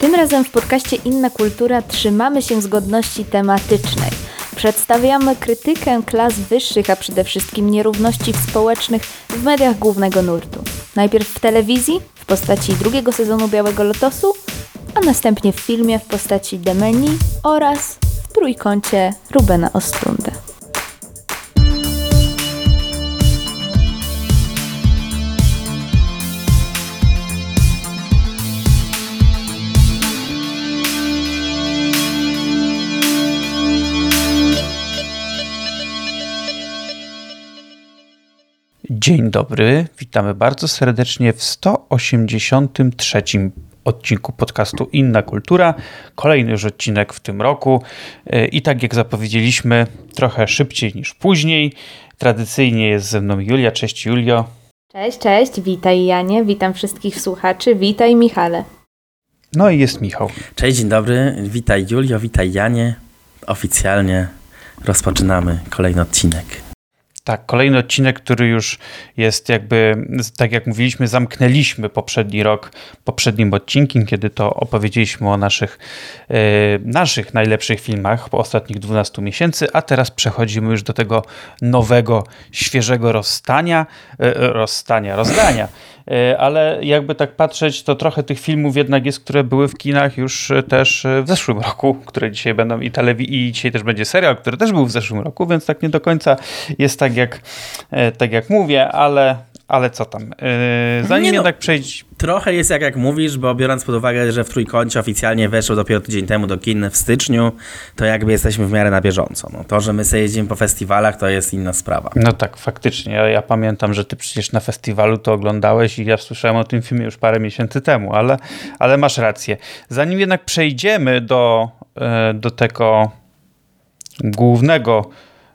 Tym razem w podcaście Inna Kultura trzymamy się zgodności tematycznej. Przedstawiamy krytykę klas wyższych, a przede wszystkim nierówności społecznych w mediach głównego nurtu. Najpierw w telewizji w postaci drugiego sezonu Białego Lotosu, a następnie w filmie w postaci Demeni oraz w trójkącie Rubena Ostrunda. Dzień dobry, witamy bardzo serdecznie w 183 odcinku podcastu Inna Kultura. Kolejny już odcinek w tym roku i tak jak zapowiedzieliśmy, trochę szybciej niż później. Tradycyjnie jest ze mną Julia. Cześć Julio. Cześć, cześć, witaj Janie, witam wszystkich słuchaczy, witaj Michale. No i jest Michał. Cześć, dzień dobry, witaj Julio, witaj Janie. Oficjalnie rozpoczynamy kolejny odcinek. Tak, kolejny odcinek, który już jest jakby, tak jak mówiliśmy, zamknęliśmy poprzedni rok poprzednim odcinkiem, kiedy to opowiedzieliśmy o naszych, yy, naszych najlepszych filmach po ostatnich 12 miesięcy, a teraz przechodzimy już do tego nowego, świeżego rozstania, yy, rozstania, rozdania. Yy, ale jakby tak patrzeć, to trochę tych filmów jednak jest, które były w kinach już też w zeszłym roku, które dzisiaj będą i telewi i dzisiaj też będzie serial, który też był w zeszłym roku, więc tak nie do końca jest tak jak, tak jak mówię, ale, ale co tam. Zanim Nie no, jednak przejść. Trochę jest jak jak mówisz, bo biorąc pod uwagę, że w Trójkącie oficjalnie weszło dopiero tydzień temu do kin w styczniu, to jakby jesteśmy w miarę na bieżąco. No, to, że my sobie jeździmy po festiwalach, to jest inna sprawa. No tak, faktycznie. Ja, ja pamiętam, że ty przecież na festiwalu to oglądałeś i ja słyszałem o tym filmie już parę miesięcy temu, ale, ale masz rację. Zanim jednak przejdziemy do, do tego głównego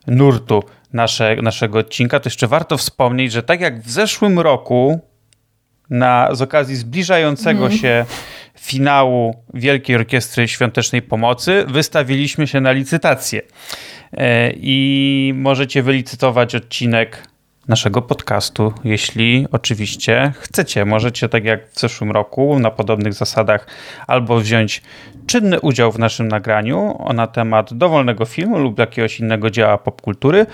nurtu nasze, naszego odcinka, to jeszcze warto wspomnieć, że tak jak w zeszłym roku, na, z okazji zbliżającego mm. się finału Wielkiej Orkiestry Świątecznej Pomocy, wystawiliśmy się na licytację. I możecie wylicytować odcinek naszego podcastu, jeśli oczywiście chcecie. Możecie, tak jak w zeszłym roku, na podobnych zasadach, albo wziąć czynny udział w naszym nagraniu na temat dowolnego filmu lub jakiegoś innego dzieła popkultury,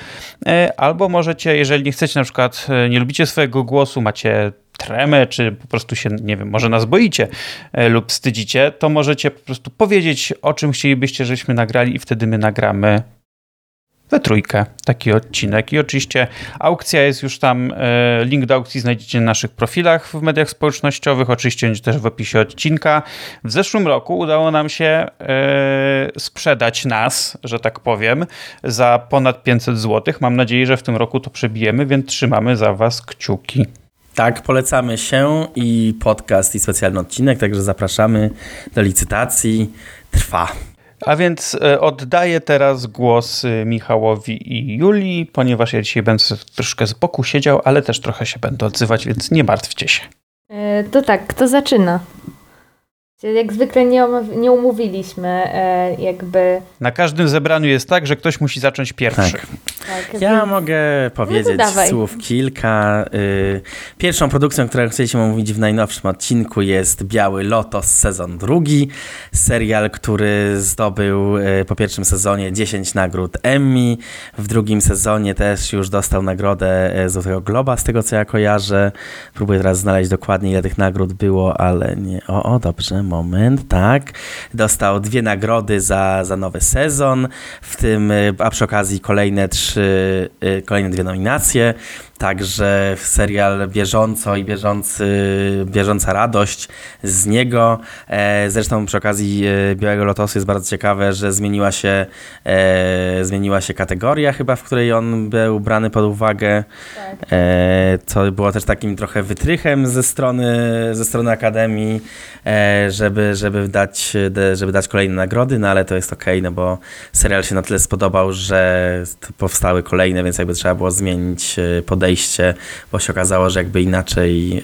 albo możecie, jeżeli nie chcecie, na przykład nie lubicie swojego głosu, macie tremę, czy po prostu się, nie wiem, może nas boicie lub wstydzicie, to możecie po prostu powiedzieć, o czym chcielibyście, żebyśmy nagrali i wtedy my nagramy we trójkę taki odcinek. I oczywiście aukcja jest już tam, link do aukcji znajdziecie na naszych profilach w mediach społecznościowych, oczywiście będzie też w opisie odcinka. W zeszłym roku udało nam się sprzedać nas, że tak powiem, za ponad 500 zł. Mam nadzieję, że w tym roku to przebijemy, więc trzymamy za Was kciuki. Tak, polecamy się i podcast, i specjalny odcinek, także zapraszamy do licytacji. Trwa. A więc oddaję teraz głos Michałowi i Julii, ponieważ ja dzisiaj będę troszkę z boku siedział, ale też trochę się będę odzywać, więc nie martwcie się. To tak, kto zaczyna? Jak zwykle nie, nie umówiliśmy, jakby. Na każdym zebraniu jest tak, że ktoś musi zacząć pierwszy. Tak. Tak, ja mogę powiedzieć no słów kilka. Pierwszą produkcją, którą chcieliśmy omówić w najnowszym odcinku jest Biały Lotos sezon drugi. Serial, który zdobył po pierwszym sezonie 10 nagród Emmy. W drugim sezonie też już dostał nagrodę Złotego Globa, z tego co ja kojarzę. Próbuję teraz znaleźć dokładnie ile tych nagród było, ale nie. O, o dobrze, moment, tak. Dostał dwie nagrody za, za nowy sezon, w tym, a przy okazji kolejne trzy, kolejne dwie nominacje. Także serial bieżąco i bieżący, bieżąca radość z niego. Zresztą przy okazji Białego Lotosu jest bardzo ciekawe, że zmieniła się, e, zmieniła się kategoria chyba, w której on był brany pod uwagę. Tak. E, co było też takim trochę wytrychem ze strony, ze strony Akademii, e, żeby, żeby, dać, żeby dać kolejne nagrody, no ale to jest okej, okay, no bo serial się na tyle spodobał, że powstały kolejne, więc jakby trzeba było zmienić podejście, bo się okazało, że jakby inaczej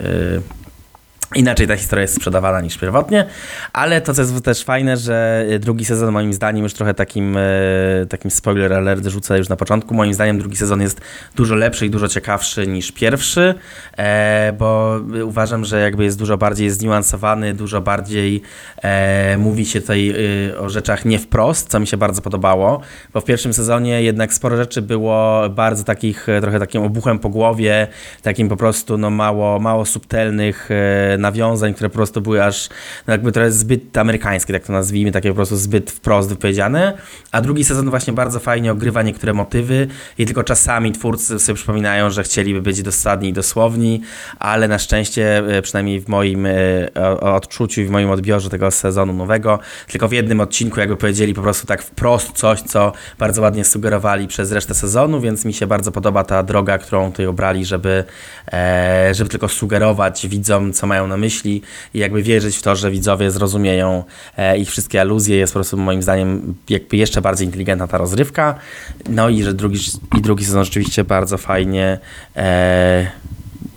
Inaczej ta historia jest sprzedawana niż pierwotnie, ale to, co jest też fajne, że drugi sezon moim zdaniem już trochę takim, e, takim spoiler alert rzucę już na początku, moim zdaniem drugi sezon jest dużo lepszy i dużo ciekawszy niż pierwszy, e, bo uważam, że jakby jest dużo bardziej zniuansowany, dużo bardziej e, mówi się tutaj o rzeczach nie wprost, co mi się bardzo podobało, bo w pierwszym sezonie jednak sporo rzeczy było bardzo takich, trochę takim obuchem po głowie, takim po prostu no mało, mało subtelnych nawiązań, które po prostu były aż no jakby trochę zbyt amerykańskie, tak to nazwijmy, takie po prostu zbyt wprost wypowiedziane. A drugi sezon właśnie bardzo fajnie ogrywa niektóre motywy i tylko czasami twórcy sobie przypominają, że chcieliby być dosadni i dosłowni, ale na szczęście, e, przynajmniej w moim e, odczuciu i w moim odbiorze tego sezonu nowego, tylko w jednym odcinku jakby powiedzieli po prostu tak wprost coś, co bardzo ładnie sugerowali przez resztę sezonu, więc mi się bardzo podoba ta droga, którą tutaj obrali, żeby, e, żeby tylko sugerować widzom, co mają na myśli i jakby wierzyć w to, że widzowie zrozumieją e, ich wszystkie aluzje. Jest po prostu moim zdaniem jakby jeszcze bardziej inteligentna ta rozrywka. No i że drugi, i drugi sezon rzeczywiście bardzo fajnie e,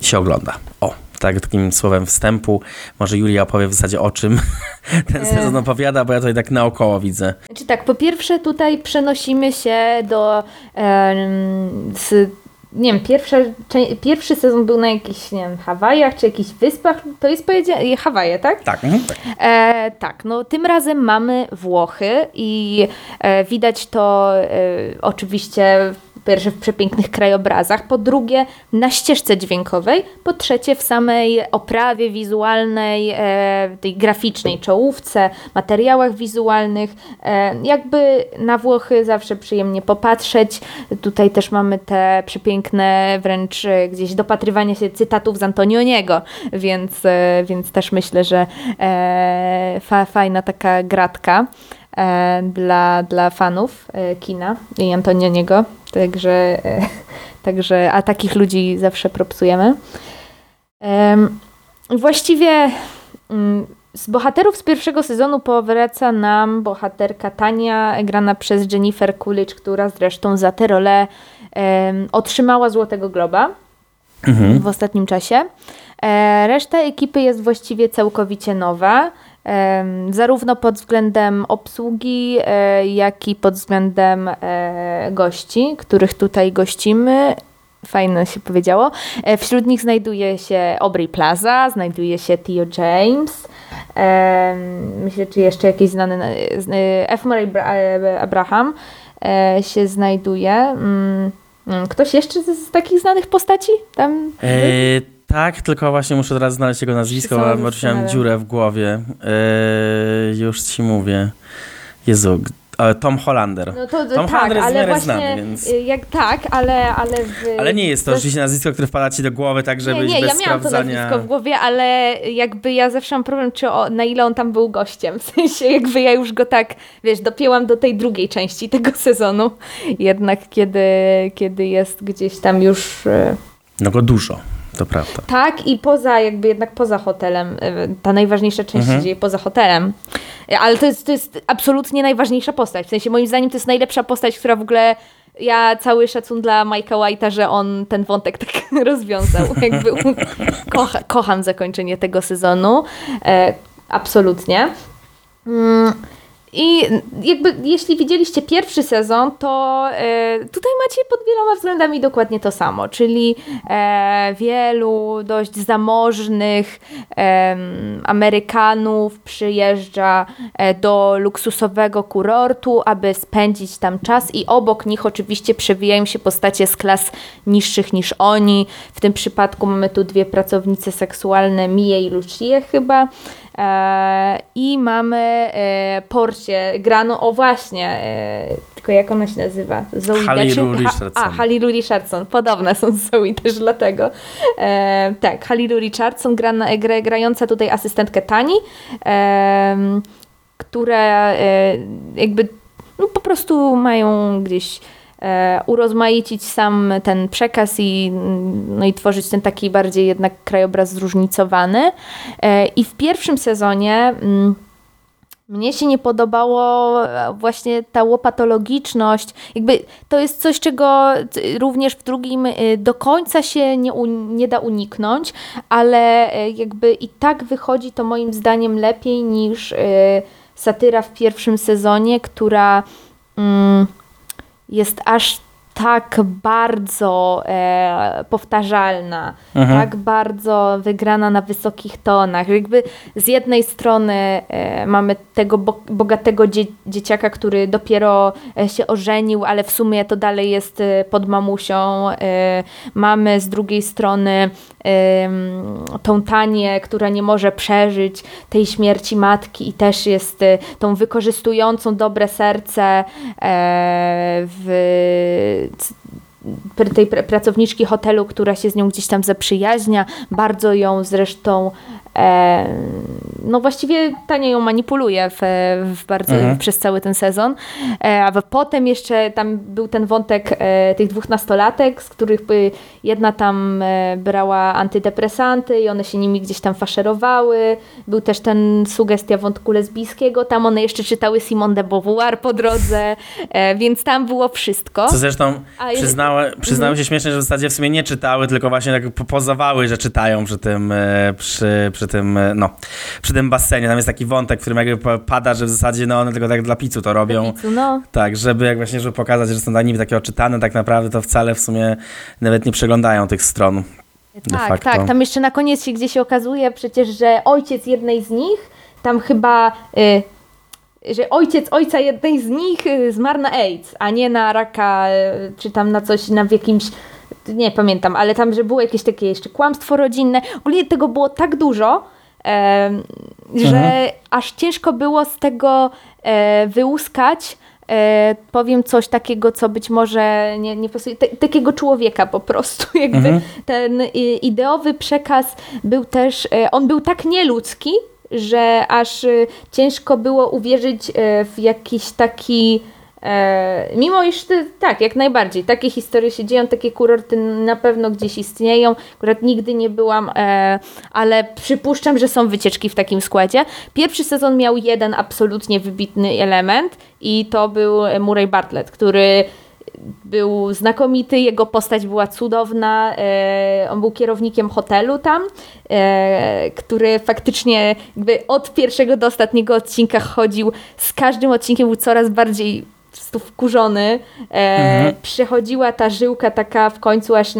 się ogląda. O, tak, takim słowem wstępu. Może Julia opowie w zasadzie o czym ten e. sezon opowiada, bo ja tutaj tak naokoło widzę. Znaczy tak, po pierwsze tutaj przenosimy się do e, z nie wiem, pierwsza, pierwszy sezon był na jakichś, nie wiem, Hawajach czy jakichś wyspach, to jest powiedziane, Hawaje, tak? Tak. Mhm, tak. E, tak, no tym razem mamy Włochy i e, widać to e, oczywiście pierwsze w przepięknych krajobrazach, po drugie na ścieżce dźwiękowej, po trzecie w samej oprawie wizualnej, e, tej graficznej czołówce, materiałach wizualnych. E, jakby na Włochy zawsze przyjemnie popatrzeć. Tutaj też mamy te przepiękne wręcz e, gdzieś dopatrywanie się cytatów z Antonioniego, więc, e, więc też myślę, że e, fa, fajna taka gratka. E, dla, dla fanów e, kina i Antonioniego. Także, e, także, a takich ludzi zawsze propsujemy. Właściwie mm, z bohaterów z pierwszego sezonu powraca nam bohaterka Tania, grana przez Jennifer Coolidge, która zresztą za tę rolę otrzymała Złotego Globa mhm. w ostatnim czasie. Reszta ekipy jest właściwie całkowicie nowa zarówno pod względem obsługi, e, jak i pod względem e, gości, których tutaj gościmy. Fajne się powiedziało. E, wśród nich znajduje się Aubrey Plaza, znajduje się Theo James. Myślę, czy jeszcze jakiś znany F. Murray Abraham się znajduje. Mm, mm, ktoś jeszcze z, takich znanych postaci tam? Tak, tylko właśnie muszę teraz znaleźć jego nazwisko, bo mam dziurę w głowie. Yy, już ci mówię. Jezu, Tom Hollander. No to, Tom tak, Hollander jest ale właśnie, znany, więc... Y, jak, tak, ale... Ale, w, ale nie jest to oczywiście nazwisko, które wpada ci do głowy, tak żeby nie, nie, bez ja miałam sprawdzania... to nazwisko w głowie, ale jakby ja zawsze mam problem, czy o, na ile on tam był gościem. W sensie jakby ja już go tak, wiesz, dopięłam do tej drugiej części tego sezonu. Jednak kiedy, kiedy jest gdzieś tam już... Y, no go dużo to prawda. Tak, i poza, jakby jednak poza hotelem, e, ta najważniejsza część mhm. się dzieje poza hotelem. E, ale to jest, to jest absolutnie najważniejsza postać. W sensie, moim zdaniem, to jest najlepsza postać, która w ogóle. Ja cały szacun dla Mike'a White'a, że on ten wątek tak rozwiązał. Jakby kocha, kocham zakończenie tego sezonu. E, absolutnie. Mm. I jakby jeśli widzieliście pierwszy sezon, to e, tutaj macie pod wieloma względami dokładnie to samo, czyli e, wielu dość zamożnych e, Amerykanów przyjeżdża e, do luksusowego kurortu, aby spędzić tam czas i obok nich oczywiście przewijają się postacie z klas niższych niż oni. W tym przypadku mamy tu dwie pracownice seksualne, Mie i Lucie chyba. E, I mamy e, Porcie, grano, o właśnie, e, tylko jak ona się nazywa? Zoe Halilu Richardson. A, Halilu Richardson, podobne są z Zoe też dlatego. Tak, Halilu Richardson, gra, gra, grająca tutaj asystentkę Tani, które e, jakby no, po prostu mają gdzieś urozmaicić sam ten przekaz i, no i tworzyć ten taki bardziej jednak krajobraz zróżnicowany. E, I w pierwszym sezonie mm, Mnie się nie podobało e, właśnie ta łopatologiczność. Jakby to jest coś, czego również w drugim e, do końca się nie, nie da uniknąć, ale e, jakby i tak wychodzi to moim zdaniem lepiej niż satyra w pierwszym sezonie, która mm, jest aż tak bardzo e, powtarzalna, mhm. tak bardzo wygrana na wysokich tonach. Jakby z jednej strony e, mamy tego bo bogatego dzie dzieciaka, który dopiero e, się ożenił, ale w sumie to dalej jest e, pod mamusią. E, mamy z drugiej strony tą Tanię, która nie może przeżyć tej śmierci matki i też jest tą wykorzystującą dobre serce w tej pracowniczki hotelu, która się z nią gdzieś tam zaprzyjaźnia, bardzo ją zresztą no właściwie Tania ją manipuluje w, w bardzo, mhm. przez cały ten sezon. E, a potem jeszcze tam był ten wątek e, tych dwóch nastolatek, z których jedna tam brała antydepresanty i one się nimi gdzieś tam faszerowały. Był też ten sugestia wątku lesbijskiego. Tam one jeszcze czytały Simone de Beauvoir po drodze, więc tam było wszystko. Co zresztą przyznały, przyznały mhm. się śmiesznie, że w zasadzie w sumie nie czytały, tylko właśnie tak pozowały, że czytają przy tym, przy, przy przy tym, e, no, przy tym basenie. Tam jest taki wątek, w którym jakby pada, że w zasadzie no, one tylko tak dla picu to robią. Picu, no. Tak, żeby jak właśnie, żeby pokazać, że są niby takie oczytane, tak naprawdę to wcale w sumie nawet nie przeglądają tych stron. Tak, tak. Tam jeszcze na koniec się gdzieś okazuje przecież, że ojciec jednej z nich tam chyba... Y że ojciec ojca jednej z nich y, zmarł na AIDS, a nie na raka, y, czy tam na coś, na w jakimś nie pamiętam, ale tam, że było jakieś takie jeszcze kłamstwo rodzinne. Ogólnie tego było tak dużo, e, że mhm. aż ciężko było z tego e, wyłuskać. E, powiem coś takiego, co być może nie, nie pasuje, T takiego człowieka po prostu. Jakby mhm. ten ideowy przekaz był też, e, on był tak nieludzki, że aż e, ciężko było uwierzyć e, w jakiś taki mimo iż ty, tak, jak najbardziej, takie historie się dzieją, takie kurorty na pewno gdzieś istnieją. Akurat nigdy nie byłam, e, ale przypuszczam, że są wycieczki w takim składzie. Pierwszy sezon miał jeden absolutnie wybitny element i to był Murray Bartlett, który był znakomity, jego postać była cudowna. E, on był kierownikiem hotelu tam, e, który faktycznie jakby od pierwszego do ostatniego odcinka chodził. Z każdym odcinkiem był coraz bardziej prostu wkurzony. E, mhm. Przychodziła ta żyłka taka w końcu, aż,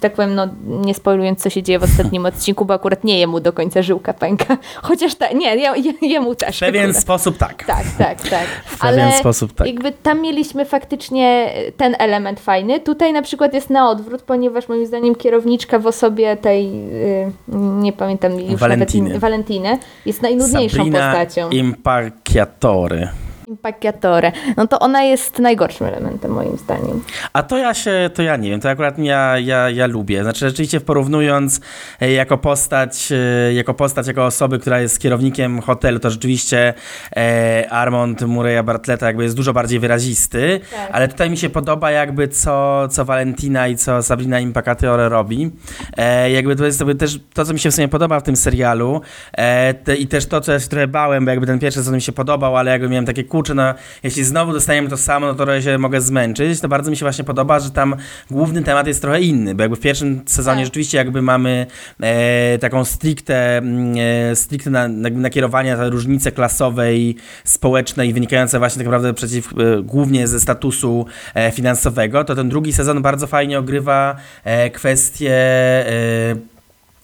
tak powiem, no nie spoilując, co się dzieje w ostatnim odcinku, bo akurat nie jemu do końca żyłka pęka. Chociaż ta, nie, je, jemu też. W pewien akurat. sposób tak. Tak, tak, tak. W pewien Ale sposób tak. jakby tam mieliśmy faktycznie ten element fajny. Tutaj na przykład jest na odwrót, ponieważ moim zdaniem kierowniczka w osobie tej, y, nie pamiętam już Valentiny. nawet, Valentiny jest najnudniejszą Sabrina postacią. Impacciatore. Impacciatore. No to ona jest najgorszym elementem moim zdaniem. A to ja się, to ja nie wiem, to akurat ja, ja, ja lubię. Znaczy rzeczywiście porównując e, jako postać, e, jako postać, jako osoby, która jest kierownikiem hotelu, to rzeczywiście e, Armand Mureya Bartleta jakby jest dużo bardziej wyrazisty, tak. ale tutaj mi się podoba jakby co, co Valentina i co Sabrina Impacciatore robi. E, jakby to jest jakby też to, co mi się w sumie podoba w tym serialu e, te, i też to, co ja się trochę bałem, bo jakby ten pierwszy sezon mi się podobał, ale jakby miałem takie kurczę, no jeśli znowu dostajemy to samo, no to się mogę zmęczyć. To bardzo mi się właśnie podoba, że tam główny temat jest trochę inny, bo jakby w pierwszym sezonie tak. rzeczywiście jakby mamy e, taką stricte, mm, e, stricte na, nakierowanie na różnice klasowej, społecznej, wynikające właśnie tak naprawdę przeciw, e, głównie ze statusu e, finansowego, to ten drugi sezon bardzo fajnie ogrywa e, kwestie e,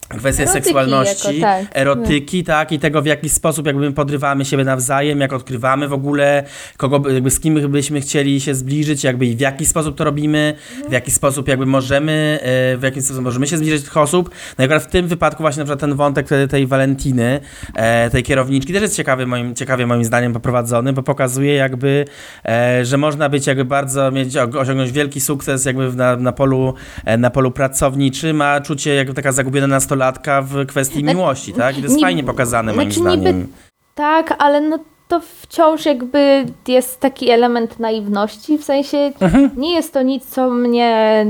Kwestia erotyki seksualności, jako, tak. erotyki, tak, i tego w jaki sposób jakby podrywamy siebie nawzajem, jak odkrywamy w ogóle, kogo, jakby z kim byśmy chcieli się zbliżyć, jakby i w jaki sposób to robimy, w jaki sposób jakby możemy, e, w jaki sposób możemy się zbliżyć do tych osób. No i akurat w tym wypadku właśnie na przykład ten wątek tej Walentiny, e, tej kierowniczki też jest ciekawy moim, ciekawie moim zdaniem poprowadzony, bo pokazuje jakby, e, że można być jakby bardzo, mieć, osiągnąć wielki sukces jakby na, na, polu, na polu pracowniczym, a czucie jakby taka zagubiona nastolatka nastolatka w kwestii miłości, tak? I to jest fajnie pokazane moim znaczy, zdaniem. Niby, tak, ale no to wciąż jakby jest taki element naiwności, w sensie mhm. nie jest to nic, co mnie...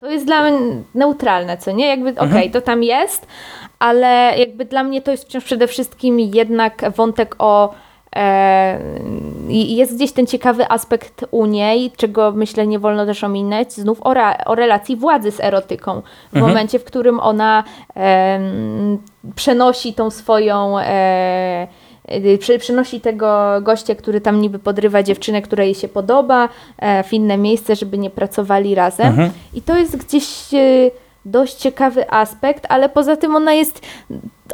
To jest dla mnie neutralne, co nie? Jakby, okej, okay, mhm. to tam jest, ale jakby dla mnie to jest wciąż przede wszystkim jednak wątek o jest gdzieś ten ciekawy aspekt u niej, czego myślę nie wolno też ominąć, znów o, o relacji władzy z erotyką. W mhm. momencie, w którym ona przenosi tą swoją e, przynosi tego gościa, który tam niby podrywa dziewczynę, która jej się podoba, e, w inne miejsce, żeby nie pracowali razem. Mhm. I to jest gdzieś e, dość ciekawy aspekt, ale poza tym ona jest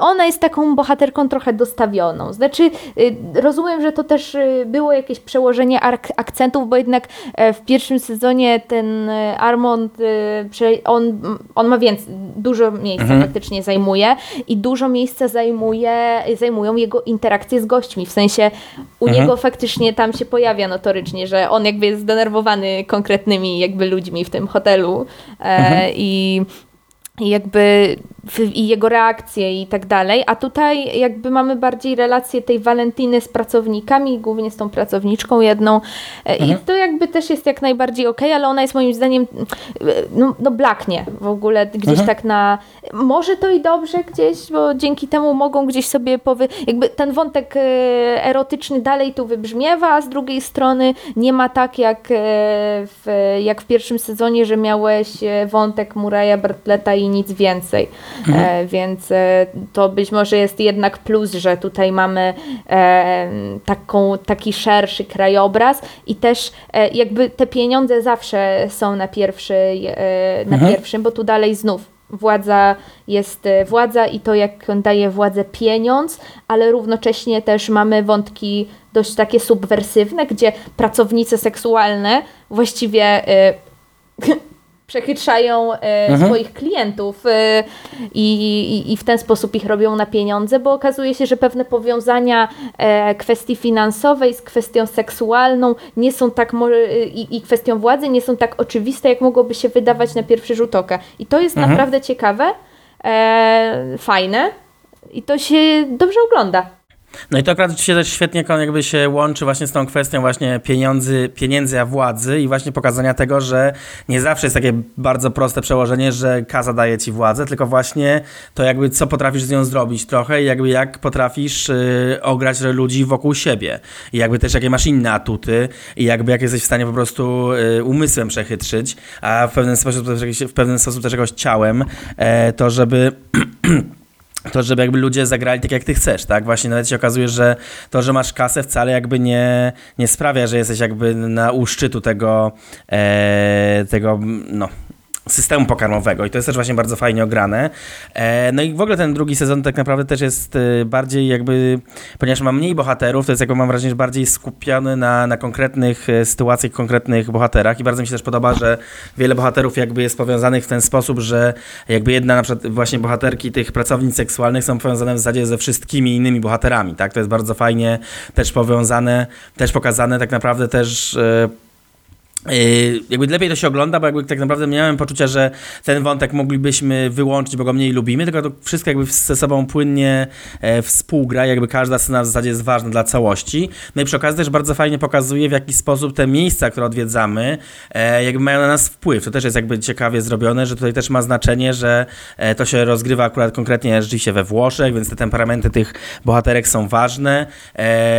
ona jest taką bohaterką trochę dostawioną. Znaczy, y, rozumiem, że to też y, było jakieś przełożenie akcentów, bo jednak e, w pierwszym sezonie ten e, Armand, y, on, on ma więcej, dużo miejsca mhm. faktycznie zajmuje i dużo miejsca zajmuje, zajmują jego interakcje z gośćmi. W sensie u mhm. niego faktycznie tam się pojawia notorycznie, że on jakby jest zdenerwowany konkretnymi jakby ludźmi w tym hotelu e, mhm. i jakby i jego reakcje i tak dalej, a tutaj jakby mamy bardziej relację tej Walentiny z pracownikami, głównie z tą pracowniczką jedną e, mhm. i to jakby też jest jak najbardziej okej, okay, ale ona jest moim zdaniem e, no, no blaknie w ogóle gdzieś mhm. tak na może to i dobrze gdzieś, bo dzięki temu mogą gdzieś sobie powy... jakby ten wątek e, erotyczny dalej tu wybrzmiewa, a z drugiej strony nie ma tak jak w, jak w pierwszym sezonie, że miałeś wątek Muraya Bartleta i nic więcej. Mhm. E, więc e, to być może jest jednak plus, że tutaj mamy e, taką, taki szerszy krajobraz i też jakby te pieniądze zawsze są na, pierwszy, na mhm. pierwszym, bo tu dalej znów władza jest władza i to jak daje władzę pieniądz, ale równocześnie też mamy wątki dość takie subwersywne, gdzie pracownice seksualne właściwie przechytrzają e, mhm. swoich klientów e, i, i, w ten sposób ich robią na pieniądze, bo okazuje się, że pewne powiązania e, kwestii finansowej z kwestią seksualną nie są tak i, i kwestią władzy nie są tak oczywiste, jak mogłoby się wydawać na pierwszy rzut oka. I to jest mhm. naprawdę ciekawe, fajne i to się dobrze ogląda. No i to akurat się też świetnie jakby się łączy właśnie z tą kwestią właśnie pieniędzy, pieniędzy a władzy i właśnie pokazania tego, że nie zawsze jest takie bardzo proste przełożenie, że kaza daje ci władzę, tylko właśnie to jakby co potrafisz z nią zrobić trochę i jakby jak potrafisz y, ograć ludzi wokół siebie. I jakby też jakie masz inne atuty i jakby jak jesteś w stanie po prostu y, umysłem przechytrzyć, a w pewien sposób, w pewien sposób też jakoś ciałem, e, to żeby to, żeby jakby ludzie zagrali tak, jak ty chcesz, tak? Właśnie nawet się okazuje, że to, że masz kasę wcale jakby nie, nie sprawia, że jesteś jakby na u szczytu tego, e, tego no, systemu pokarmowego i to jest też właśnie bardzo fajnie ograne. E, no i w ogóle ten drugi sezon tak naprawdę też jest e, bardziej jakby, ponieważ ma mniej bohaterów, to jest jakby mam wrażenie, że bardziej skupiony na, na konkretnych e, sytuacjach, konkretnych bohaterach i bardzo mi się też podoba, że wiele bohaterów jakby jest powiązanych w ten sposób, że jakby jedna na przykład właśnie bohaterki tych pracownic seksualnych są powiązane w zasadzie ze wszystkimi innymi bohaterami, tak? To jest bardzo fajnie też powiązane, też pokazane tak naprawdę też jakby lepiej to się ogląda, bo jakby tak naprawdę miałem poczucie, że ten wątek moglibyśmy wyłączyć, bo go mniej lubimy, tylko to wszystko jakby ze sobą płynnie e, współgra, jakby każda scena w zasadzie jest ważna dla całości. No i przy okazji też bardzo fajnie pokazuje, w jaki sposób te miejsca, które odwiedzamy, e, jakby mają na nas wpływ. To też jest jakby ciekawie zrobione, że tutaj też ma znaczenie, że e, to się rozgrywa akurat konkretnie rzeczywiście we Włoszech, więc te temperamenty tych bohaterek są ważne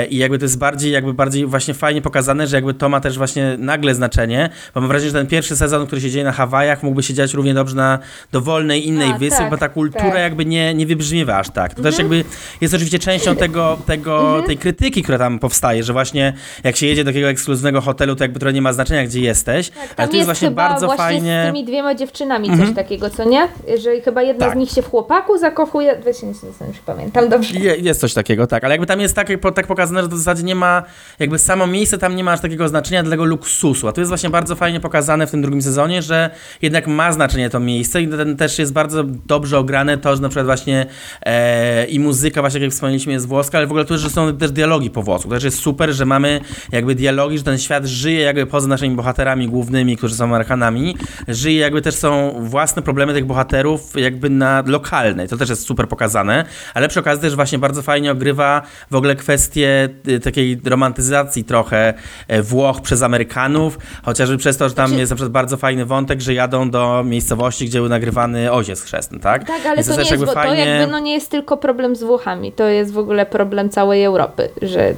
i jakby to jest bardziej, jakby bardziej właśnie fajnie pokazane, że jakby to ma też właśnie nagle znaczenie znaczenie, bo mam wrażenie, że ten pierwszy sezon, który się dzieje na Hawajach, mógłby się dziać równie dobrze na dowolnej innej A, wyspie, tak, bo ta kultura tak. jakby nie, nie wybrzmiewa aż tak. To mhm. też jakby jest oczywiście częścią tego, tego, mhm. tej krytyki, która tam powstaje, że właśnie jak się jedzie do takiego ekskluzywnego hotelu, to jakby to nie ma znaczenia, gdzie jesteś, tak, ale tu jest, jest właśnie bardzo właśnie fajnie... z tymi dwiema dziewczynami coś mhm. takiego, co nie? Że chyba jedna tak. z nich się w chłopaku zakochuje, właśnie nie, nie, nie pamiętam dobrze. Je, jest coś takiego, tak, ale jakby tam jest tak, tak pokazane, że w zasadzie nie ma, jakby samo miejsce tam nie ma aż takiego znaczenia dla tego luksusu, a tu jest właśnie bardzo fajnie pokazane w tym drugim sezonie, że jednak ma znaczenie to miejsce i ten też jest bardzo dobrze ograne to, że na przykład właśnie e, i muzyka, właśnie jak wspomnieliśmy, jest włoska, ale w ogóle tu, że są też dialogi po włosku. To też jest super, że mamy jakby dialogi, że ten świat żyje jakby poza naszymi bohaterami głównymi, którzy są Amerykanami, żyje jakby też są własne problemy tych bohaterów jakby na lokalnej. To też jest super pokazane, ale przy okazji też właśnie bardzo fajnie ogrywa w ogóle kwestię y, takiej romantyzacji trochę e, Włoch przez Amerykanów, chociażby przez to, że tam znaczy... jest na przykład bardzo fajny wątek, że jadą do miejscowości, gdzie był nagrywany ojciec chrzestny, tak? Tak, ale Więc to, nie jest, jakby fajnie... to jakby no nie jest tylko problem z Włochami, to jest w ogóle problem całej Europy, że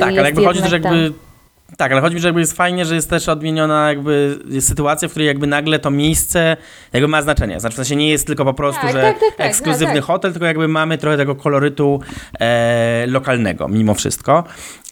tak, ale jakby chodzi też jakby tak, ale chodzi mi, że jakby jest fajnie, że jest też odmieniona jakby sytuacja, w której jakby nagle to miejsce jakby ma znaczenie. Znaczy w sensie nie jest tylko po prostu, tak, że tak, tak, tak. ekskluzywny no, hotel, tylko jakby mamy trochę tego kolorytu e, lokalnego mimo wszystko.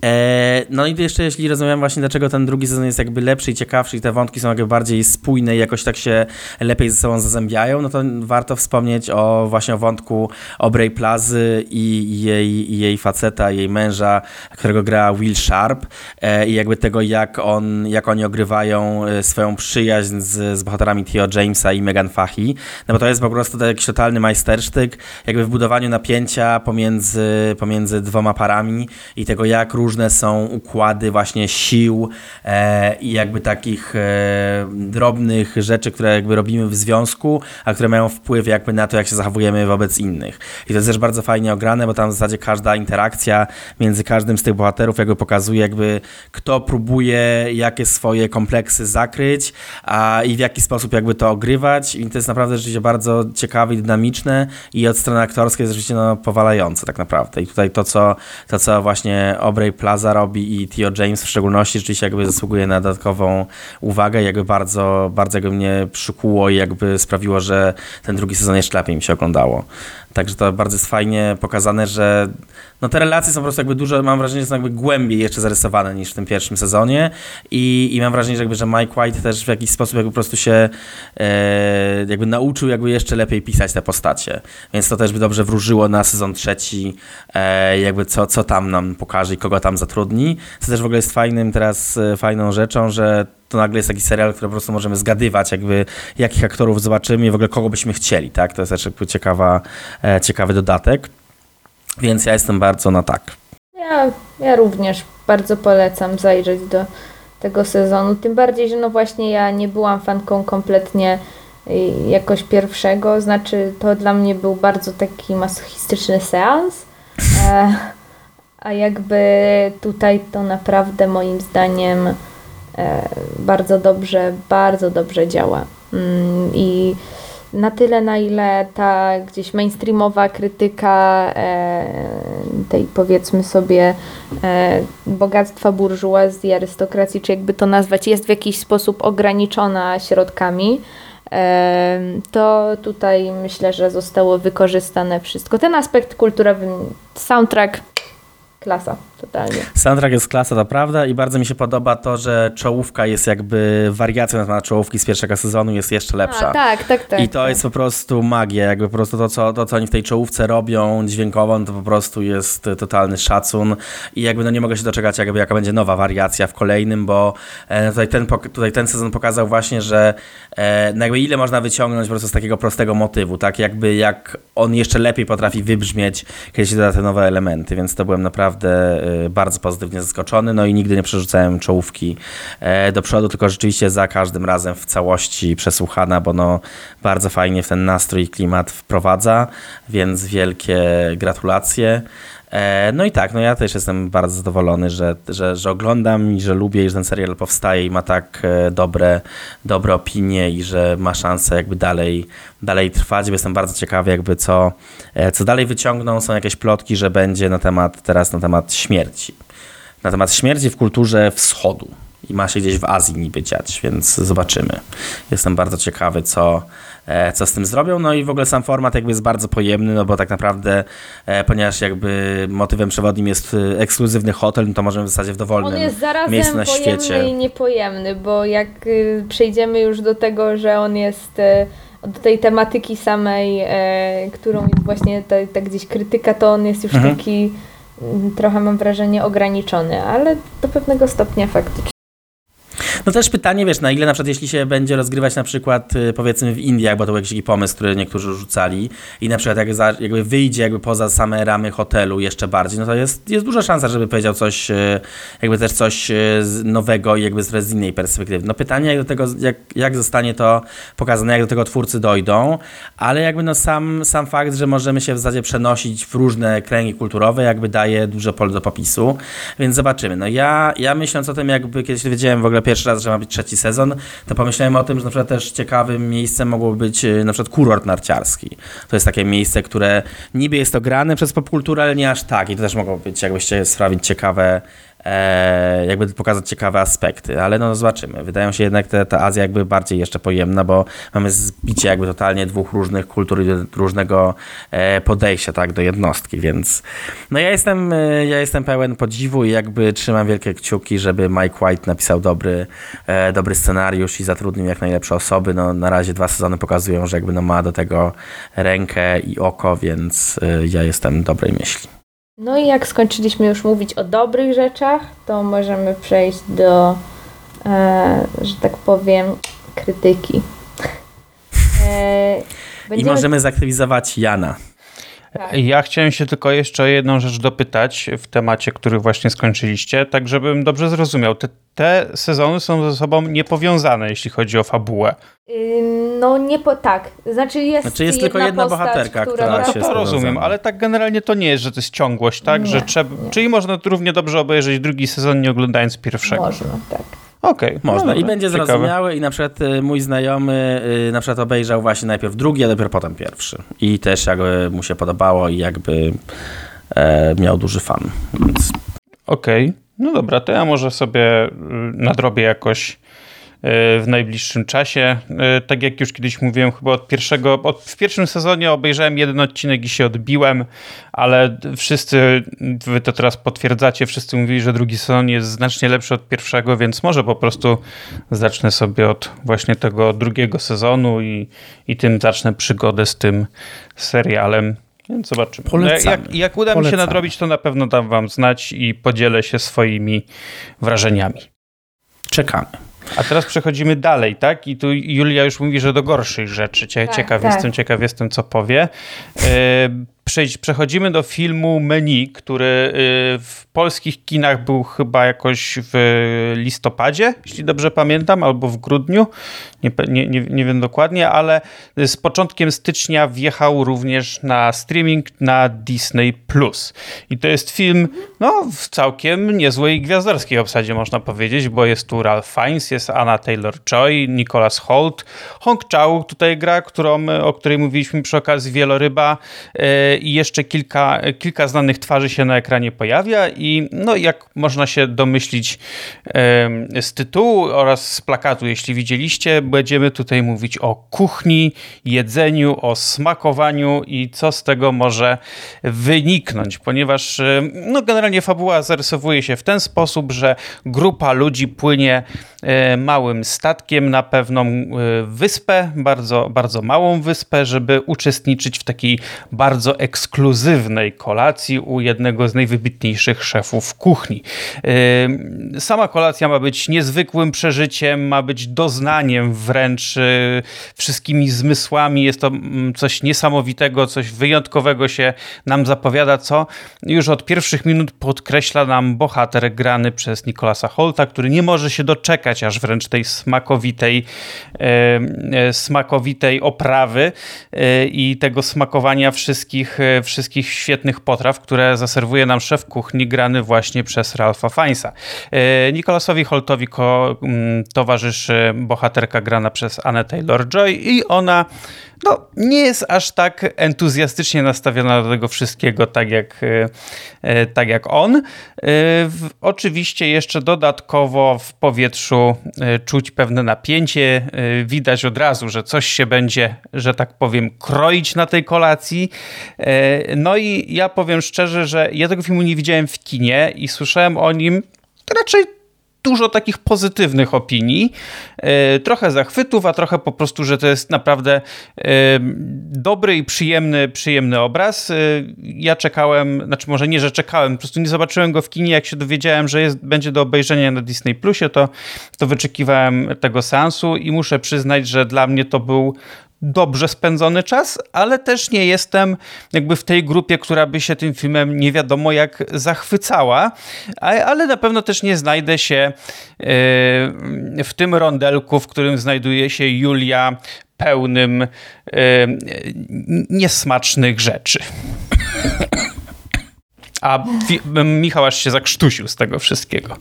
E, no i jeszcze jeśli rozmawiam właśnie dlaczego ten drugi sezon jest jakby lepszy i ciekawszy i te wątki są jakby bardziej spójne i jakoś tak się lepiej ze sobą zazębiają, no to warto wspomnieć o właśnie o wątku Obrej Plazy i jej, i jej faceta, jej męża, którego gra Will Sharp e, i jakby tego jak, on, jak oni ogrywają e, swoją przyjaźń z, z bohaterami Theo Jamesa i Megan Fahy, no bo to jest po prostu jakiś totalny majstersztyk jakby w budowaniu napięcia pomiędzy, pomiędzy dwoma parami i tego jak różne są układy właśnie sił e, i jakby takich e, drobnych rzeczy, które jakby robimy w związku, a które mają wpływ jakby na to, jak się zachowujemy wobec innych. I to jest też bardzo fajnie ograne, bo tam w zasadzie każda interakcja między każdym z tych bohaterów jakby pokazuje jakby kto próbuje jakie swoje kompleksy zakryć, a i w jaki sposób jakby to ogrywać i to jest naprawdę rzeczywiście bardzo ciekawe i dynamiczne i od strony aktorskiej jest rzeczywiście no, powalające tak naprawdę. I tutaj to, co, to, co właśnie Aubrey Plaza robi i Theo James w szczególności rzeczywiście jakby zasługuje na dodatkową uwagę jakby bardzo, bardzo jakby mnie przykuło i jakby sprawiło, że ten drugi sezon jeszcze lepiej mi się oglądało. Także to bardzo jest fajnie pokazane, że no te relacje są po prostu jakby dużo, mam wrażenie, że są jakby głębiej jeszcze zarysowane niż w tym pierwszym sezonie. I, i mam wrażenie, że, jakby, że Mike White też w jakiś sposób jakby po prostu się e, jakby nauczył jakby jeszcze lepiej pisać te postacie, więc to też by dobrze wróżyło na sezon trzeci, e, jakby co, co tam nam pokaże i kogo tam zatrudni, co też w ogóle jest fajnym teraz, e, fajną rzeczą, że to nagle jest taki serial, który po prostu możemy zgadywać, jakby jakich aktorów zobaczymy i w ogóle kogo byśmy chcieli, tak? To jest też ciekawa, e, ciekawy dodatek. Więc ja jestem bardzo na tak. Ja, ja również bardzo polecam zajrzeć do tego sezonu. Tym bardziej, że no właśnie ja nie byłam fanką kompletnie y, jakoś pierwszego. Znaczy, to dla mnie był bardzo taki masochistyczny seans. E, a jakby tutaj to naprawdę moim zdaniem bardzo dobrze, bardzo dobrze działa. Mm, I na tyle, na ile ta gdzieś mainstreamowa krytyka e, tej powiedzmy sobie e, bogactwa burżuazji, arystokracji, czy jakby to nazwać, jest w jakiś sposób ograniczona środkami, e, to tutaj myślę, że zostało wykorzystane wszystko. Ten aspekt kulturowy, soundtrack klasa, totalnie. Soundtrack jest klasa, to prawda i bardzo mi się podoba to, że czołówka jest jakby wariacją na temat czołówki z pierwszego sezonu, jest jeszcze lepsza. A, tak, tak, tak. I to tak. jest po prostu magia, jakby po prostu to co, to, co oni w tej czołówce robią dźwiękową, to po prostu jest totalny szacun i jakby no nie mogę się doczekać, jakby jaka będzie nowa wariacja w kolejnym, bo e, tutaj, ten, tutaj ten sezon pokazał właśnie, że e, no jakby ile można wyciągnąć po prostu z takiego prostego motywu, tak jakby jak on jeszcze lepiej potrafi wybrzmieć, kiedy się doda te nowe elementy, więc to byłem naprawdę bardzo pozytywnie zaskoczony, no i nigdy nie przerzucałem czołówki e, do przodu, tylko rzeczywiście za każdym razem w całości przesłuchana, bo no bardzo fajnie w ten nastrój i klimat wprowadza, więc wielkie gratulacje. E, no i tak, no ja też jestem bardzo zadowolony, że, że, że oglądam i że lubię, że ten serial powstaje i ma tak e, dobre, dobre opinie i że ma szansę jakby dalej, dalej trwać, jestem bardzo ciekawy jakby co, e, co dalej wyciągną. Są jakieś plotki, że będzie na temat, teraz na temat śmierci. Na temat śmierci w kulturze wschodu i ma się gdzieś w Azji niby dziać, więc zobaczymy. Jestem bardzo ciekawy, co, E, co z tym zrobią. No i w ogóle sam format jakby jest bardzo pojemny, no bo tak naprawdę, e, ponieważ jakby motywem przewodnim jest e, ekskluzywny hotel, no to możemy w zasadzie w dowolnym On jest zarazem miejscu na pojemny świecie. i niepojemny, bo jak y, przejdziemy już do tego, że on jest do tej tematyki samej, którą jest właśnie ta, ta gdzieś krytyka, to on jest już mhm. taki mm, trochę mam wrażenie ograniczony, ale do pewnego stopnia faktycznie. No też pytanie, wiesz, na ile na przykład jeśli się będzie rozgrywać na przykład y, powiedzmy w Indiach, bo to był jakiś pomysł, który niektórzy rzucali i na przykład jak za, jakby wyjdzie jakby poza same ramy hotelu jeszcze bardziej, no to jest, jest duża szansa, żeby powiedział coś, y, jakby też coś y, nowego i jakby z innej perspektywy. No pytanie, jak do tego, jak, jak zostanie to pokazane, jak do tego twórcy dojdą, ale jakby no sam, sam fakt, że możemy się w zasadzie przenosić w różne kręgi kulturowe, jakby daje duże pole do popisu, więc zobaczymy. No ja, ja myśląc o tym, jakby kiedyś wiedziałem w ogóle pierwszy raz, że ma być trzeci sezon, to pomyślałem o tym, że na przykład też ciekawym miejscem mogłoby być y, na przykład kurort narciarski. To jest takie miejsce, które niby jest ograne przez popkulturę, ale nie aż tak i to też mogło być jakbyście sprawić ciekawe e, jakby pokazać ciekawe aspekty, ale no zobaczymy. Wydają się jednak te, ta Azja jakby bardziej jeszcze pojemna, bo mamy zbicie jakby totalnie dwóch różnych kultur i różnego e, podejścia tak, do jednostki, więc no ja jestem, e, ja jestem pełen podziwu i jakby trzymam wielkie kciuki, żeby Mike White napisał dobry, dobry scenariusz i zatrudnił jak najlepsze osoby. No na razie dwa sezony pokazują, że jakby no ma do tego rękę i oko, więc ja jestem dobrej myśli. No i jak skończyliśmy już mówić o dobrych rzeczach, to możemy przejść do, e, że tak powiem, krytyki. E, będziemy... I możemy zaktywizować Jana. Tak. Ja chciałem się tylko jeszcze o jedną rzecz dopytać w temacie, który właśnie skończyliście, tak żebym dobrze zrozumiał. Te, te sezony są ze sobą niepowiązane, jeśli chodzi o fabułę. No nie po tak. Znaczy jest, znaczy jest tylko jedna postać, bohaterka, która, która no, się to rozumiem, ale tak generalnie to nie jest, że to jest ciągłość, tak? Nie, że trzeba, nie. Czyli można równie dobrze obejrzeć drugi sezon, nie oglądając pierwszego. Można, tak. Okej, okay, można. No, I będzie ciekawe. zrozumiały i na przykład y, mój znajomy y, na przykład obejrzał właśnie najpierw drugi, a dopiero potem pierwszy. I też jakby mu się podobało i jakby e, miał duży fan. Więc... Okej, okay. no dobra, to ja może sobie y, nadrobię jakoś w najbliższym czasie. E, tak jak już kiedyś mówiłem, chyba od pierwszego, od, w pierwszym sezonie obejrzałem jeden odcinek i się odbiłem, ale wszyscy, wy to teraz potwierdzacie, wszyscy mówili, że drugi sezon jest znacznie lepszy od pierwszego, więc może po prostu zacznę sobie od właśnie tego drugiego sezonu i, i tym zacznę przygodę z tym serialem. Więc zobaczymy. No, jak, jak uda mi się nadrobić, to na pewno dam wam znać i podzielę się swoimi wrażeniami. Czekamy. A teraz przechodzimy dalej, tak? I tu Julia już mówi, że do gorszych rzeczy. Tak, ciekaw tak. jestem, ciekaw jestem, co powie. E, przechodzimy do filmu Menu, który y, w polskich kinach był chyba jakoś w listopadzie, jeśli dobrze pamiętam, albo w grudniu, nie, nie, nie, wiem dokładnie, ale z początkiem stycznia wjechał również na streaming na Disney+. I to jest film no, w całkiem niezłej gwiazdorskiej obsadzie, można powiedzieć, bo jest tu Ralph Fiennes, jest Anna Taylor-Joy, Nicholas Holt, Hong Chau tutaj gra, którą, o której mówiliśmy przy okazji Wieloryba y, i jeszcze kilka, kilka znanych twarzy się na ekranie pojawia i no jak można się domyślić z tytułu oraz z plakatu, jeśli widzieliście, będziemy tutaj mówić o kuchni, jedzeniu, o smakowaniu i co z tego może wyniknąć, ponieważ no generalnie fabuła zarysowuje się w ten sposób, że grupa ludzi płynie e, małym statkiem na pewną e, wyspę, bardzo, bardzo małą wyspę, żeby uczestniczyć w takiej bardzo ekskluzywnej kolacji u jednego z najwybitniejszych szefów kuchni. Sama kolacja ma być niezwykłym przeżyciem, ma być doznaniem wręcz y, wszystkimi zmysłami. Jest to mm, coś niesamowitego, coś wyjątkowego się nam zapowiada, co już od pierwszych minut podkreśla nam bohater grany przez Nikolasa Holta, który nie może się doczekać aż wręcz tej smakowitej, e, smakowitej oprawy i tego smakowania wszystkich, e, wszystkich świetnych potraw, które zaserwuje nam szef kuchni grany właśnie przez Ralpha Fiennesa. Nikolasowi Holtowi mm, towarzyszy bohaterka grana przez Anne Taylor-Joy i ona no, nie jest aż tak entuzjastycznie nastawiona do tego wszystkiego, tak jak, e, e, tak jak on. E, oczywiście jeszcze dodatkowo w powietrzu czuć pewne napięcie. Widać od razu, że coś się będzie, że tak powiem, kroić na tej kolacji. No i ja powiem szczerze, że ja tego filmu nie widziałem w kinie i słyszałem o nim raczej dużo takich pozytywnych opinii, e, trochę zachwytów, a trochę po prostu, że to jest naprawdę e, dobry i przyjemny, przyjemny obraz. E, ja czekałem, znaczy może nie, że czekałem, po prostu nie zobaczyłem go w kinie, jak się dowiedziałem, że jest, będzie do obejrzenia na Disney Plusie, to, to wyczekiwałem tego seansu i muszę przyznać, że dla mnie to był dobrze spędzony czas, ale też nie jestem jakby w tej grupie, która by się tym filmem nie wiadomo jak zachwycała, ale na pewno też nie znajdę się e, w tym rondelku, w którym znajduje się Julia pełnym e, niesmacznych rzeczy. A Michał aż się zakrztusił z tego wszystkiego.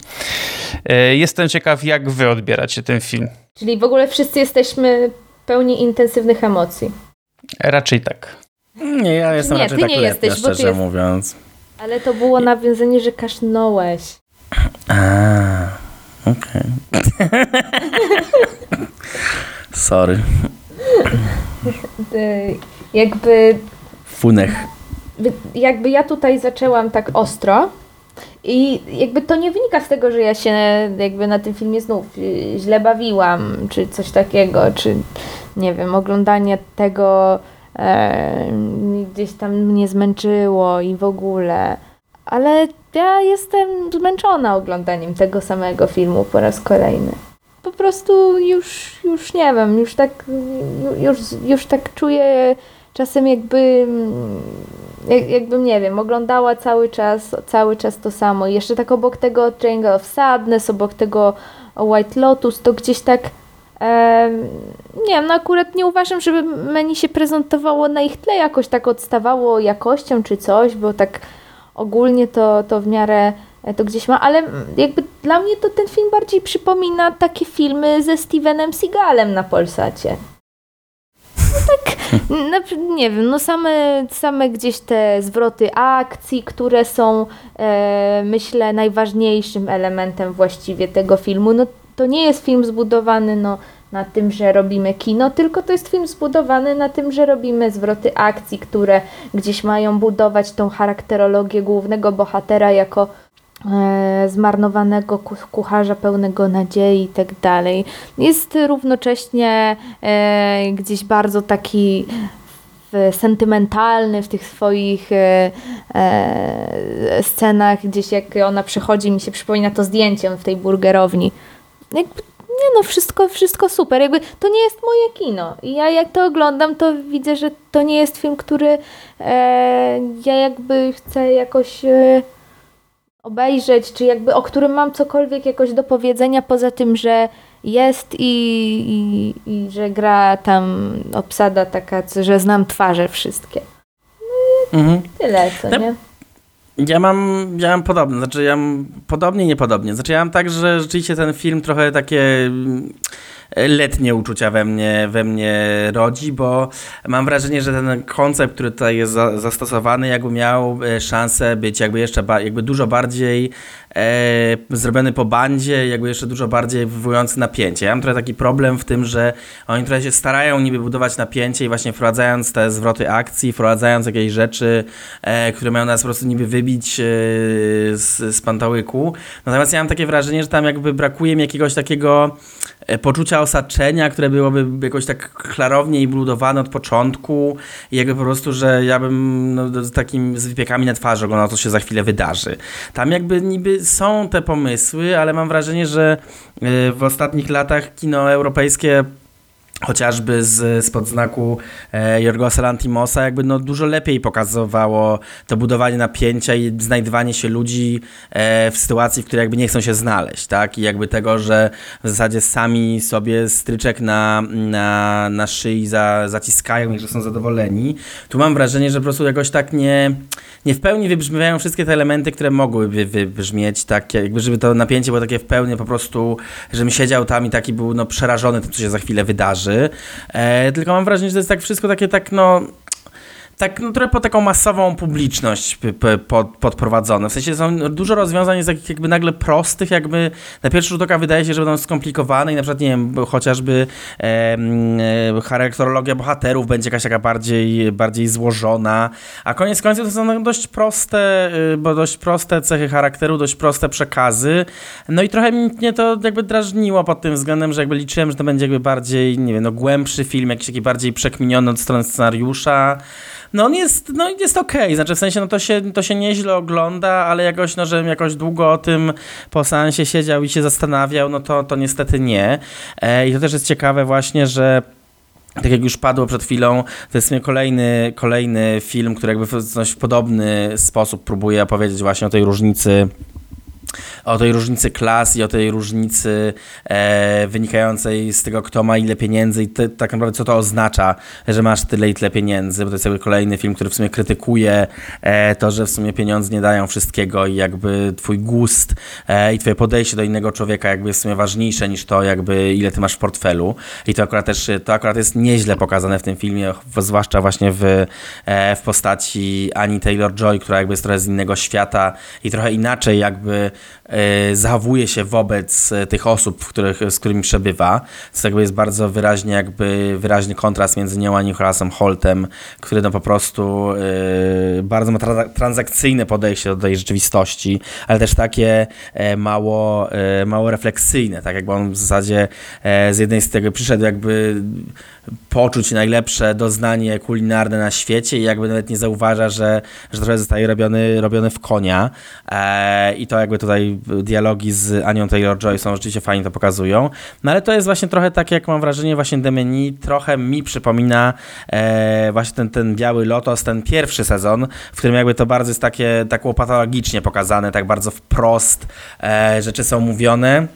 E, jestem ciekaw, jak wy odbieracie ten film. Czyli w ogóle wszyscy jesteśmy pełni intensywnych emocji. Raczej tak. Nie, ja jestem nie, raczej ty tak nie jesteś, szczerze jest... mówiąc. Ale to było nawiązanie, że kasznąłeś. A, okej. Okay. Sorry. jakby... Funech. Jakby ja tutaj zaczęłam tak ostro, i jakby to nie wynika z tego, że ja się jakby na tym filmie znów y, źle bawiłam, czy coś takiego, czy nie wiem, oglądanie tego e, gdzieś tam mnie zmęczyło i w ogóle. Ale ja jestem zmęczona oglądaniem tego samego filmu po raz kolejny. Po prostu już, już nie wiem, już tak, już, już tak czuję czasem jakby jak, jakbym, nie wiem, oglądała cały czas, cały czas to samo. I jeszcze tak obok tego Triangle of Sadness, obok tego White Lotus, to gdzieś tak e, nie wiem, no akurat nie uważam, żeby menu się prezentowało na ich tle, jakoś tak odstawało jakością czy coś, bo tak ogólnie to, to w miarę e, to gdzieś ma, ale jakby dla mnie to ten film bardziej przypomina takie filmy ze Stevenem Seagalem na Polsacie. Tak, no, nie wiem, no same, same gdzieś te zwroty akcji, które są e, myślę najważniejszym elementem właściwie tego filmu. No to nie jest film zbudowany no, na tym, że robimy kino, tylko to jest film zbudowany na tym, że robimy zwroty akcji, które gdzieś mają budować tą charakterologię głównego bohatera jako zmarnowanego kucharza pełnego nadziei i tak dalej. Jest równocześnie e, gdzieś bardzo taki sentymentalny w tych swoich e, e, scenach, gdzieś jak ona przychodzi, mi się przypomina to zdjęcie w tej burgerowni. Jakby, nie no, wszystko, wszystko super. Jakby to nie jest moje kino. I ja jak to oglądam, to widzę, że to nie jest film, który e, ja jakby chcę jakoś e, obejrzeć, czy jakby o którym mam cokolwiek jakoś do powiedzenia, poza tym, że jest i, i, i że gra tam obsada taka, że znam twarze wszystkie. No mhm. tyle, co nie? Ja mam, ja mam podobne, znaczy ja mam podobnie, niepodobnie. Znaczy ja mam tak, że rzeczywiście ten film trochę takie letnie uczucia we mnie, we mnie rodzi, bo mam wrażenie, że ten koncept, który tutaj jest za, zastosowany, jakby miał e, szansę być jakby jeszcze jakby dużo bardziej zrobiony po bandzie, jakby jeszcze dużo bardziej wywołujący napięcie. Ja mam trochę taki problem w tym, że oni trochę się starają niby budować napięcie i właśnie wprowadzając te zwroty akcji, wprowadzając jakieś rzeczy, e, które mają nas po prostu niby wybić e, z, z pantałyku. Natomiast ja mam takie wrażenie, że tam jakby brakuje mi jakiegoś takiego e, poczucia osaczenia, które byłoby jakoś tak klarownie i budowane od początku i jakby po prostu, że ja bym no, z takim z wypiekami na twarzy oglądał, co się za chwilę wydarzy. Tam jakby niby są te pomysły, ale mam wrażenie, że e, w ostatnich latach kino europejskie chociażby z, spod znaku e, Jorgosa Lantimosa, jakby no dużo lepiej pokazywało to budowanie napięcia i znajdywanie się ludzi e, w sytuacji, w której jakby nie chcą się znaleźć, tak? I jakby tego, że w zasadzie sami sobie stryczek na, na, na szyi za, zaciskają i że są zadowoleni. Tu mam wrażenie, że po prostu jakoś tak nie, nie w pełni wybrzmiewają wszystkie te elementy, które mogłyby wybrzmieć, tak jakby żeby to napięcie było takie w pełni po prostu, żebym siedział tam i taki był no przerażony tym, co się za chwilę wydarzy. E, tylko mam wrażenie, że to jest tak wszystko takie tak, no tak no, trochę po taką masową publiczność pod, podprowadzone. W sensie są dużo rozwiązań jest takich jakby nagle prostych, jakby na pierwszy rzut oka wydaje się, że będą skomplikowane i na przykład, nie wiem, chociażby e, e, charakterologia bohaterów będzie jakaś taka bardziej, bardziej złożona, a koniec końców to są dość proste, y, bo dość proste cechy charakteru, dość proste przekazy, no i trochę mnie to jakby drażniło pod tym względem, że jakby liczyłem, że to będzie jakby bardziej, nie wiem, no głębszy film, jakiś taki bardziej przekminiony od strony scenariusza, no on jest, no jest okej, okay. znaczy w sensie, no to się, to się nieźle ogląda, ale jakoś, no żebym jakoś długo o tym po seansie siedział i się zastanawiał, no to, to niestety nie. E, I to też jest ciekawe właśnie, że tak jak już padło przed chwilą, to jest kolejny, kolejny film, który jakby w w podobny sposób próbuje opowiedzieć właśnie o tej różnicy o tej różnicy klas i o tej różnicy e, wynikającej z tego, kto ma ile pieniędzy i ty, tak naprawdę co to oznacza, że masz tyle i tyle pieniędzy, bo to jest jakby kolejny film, który w sumie krytykuje e, to, że w sumie pieniądze nie dają wszystkiego i jakby twój gust e, i twoje podejście do innego człowieka jakby jest w sumie ważniejsze niż to, jakby ile ty masz w portfelu. I to akurat też, to akurat jest nieźle pokazane w tym filmie, zwłaszcza właśnie w, e, w postaci Annie Taylor-Joy, która jakby jest trochę z innego świata i trochę inaczej jakby zachowuje się wobec e, tych osób, których, z którymi przebywa. Jakby jest bardzo wyraźnie jakby wyraźny kontrast między nią a Nicholasem Holtem, który no po prostu yy, bardzo ma tra transakcyjne podejście do tej rzeczywistości, ale też takie e, mało, e, mało refleksyjne, tak jakby on w zasadzie e, z jednej strony przyszedł jakby poczuć najlepsze doznanie kulinarne na świecie i jakby nawet nie zauważa, że, że trochę zostaje robiony, robiony w konia. E, I to jakby tutaj dialogi z Anią Taylor-Joy są rzeczywiście fajnie to pokazują. No ale to jest właśnie trochę tak, jak mam wrażenie, właśnie Demeni trochę mi przypomina e, właśnie ten, ten Biały Lotos, ten pierwszy sezon, w którym jakby to bardzo jest takie, tak patologicznie pokazane, tak bardzo wprost e, rzeczy są mówione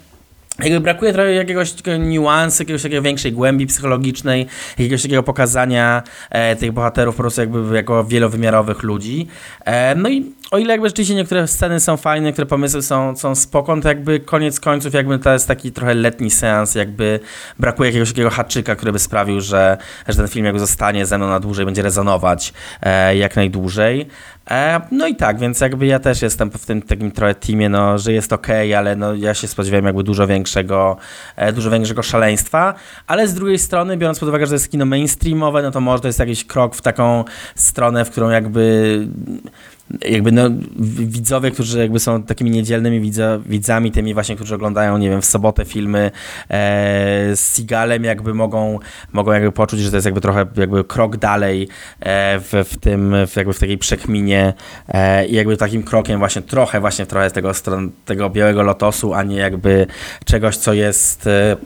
jakby brakuje trochę jakiegoś niuansu, jakiegoś takiej większej głębi psychologicznej, jakiegoś takiego pokazania e, tych bohaterów po prostu jakby jako wielowymiarowych ludzi. E, no i o ile jakby rzeczywiście niektóre sceny są fajne, niektóre pomysły są, są spoko, to jakby koniec końców jakby to jest taki trochę letni seans, jakby brakuje jakiegoś takiego haczyka, który by sprawił, że, że ten film jakby zostanie ze mną na dłużej, będzie rezonować e, jak najdłużej. E, no i tak, więc jakby ja też jestem w tym takim trochę teamie, no, że jest ok, ale no, ja się spodziewałem jakby dużo większego, e, dużo większego szaleństwa, ale z drugiej strony, biorąc pod uwagę, że to jest kino mainstreamowe, no to może to jest jakiś krok w taką stronę, w którą jakby jakby no, widzowie, którzy jakby są takimi niedzielnymi widza, widzami, tymi właśnie, którzy oglądają, nie wiem, w sobotę filmy e, z Sigalem, jakby mogą, mogą jakby poczuć, że to jest jakby trochę jakby krok dalej e, w, w tym, w jakby w takiej przekminie e, i jakby takim krokiem właśnie trochę właśnie trochę z tego, stron, tego białego lotosu, a nie jakby czegoś, co jest e,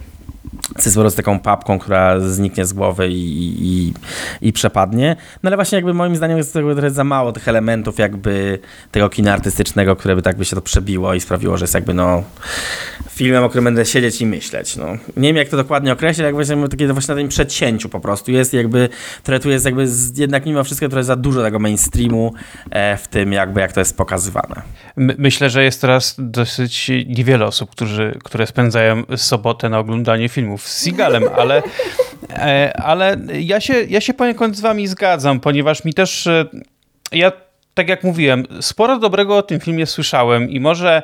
po prostu taką papką, która zniknie z głowy i, i, i przepadnie. No ale właśnie jakby moim zdaniem jest tego trochę za mało tych elementów jakby tego kina artystycznego, które by tak by się to przebiło i sprawiło, że jest jakby no filmem, o którym będę siedzieć i myśleć. No. Nie wiem jak to dokładnie określić, jak właśnie takie właśnie na tym przedcięciu po prostu jest jakby, które tu jest jakby z, jednak mimo wszystko trochę za dużo tego mainstreamu e, w tym jakby jak to jest pokazywane. My, myślę, że jest teraz dosyć niewiele osób, którzy, które spędzają sobotę na oglądanie filmów z Seagalem, ale, e, ale ja, się, ja się poniekąd z wami zgadzam, ponieważ mi też, e, ja tak jak mówiłem, sporo dobrego o tym filmie słyszałem i może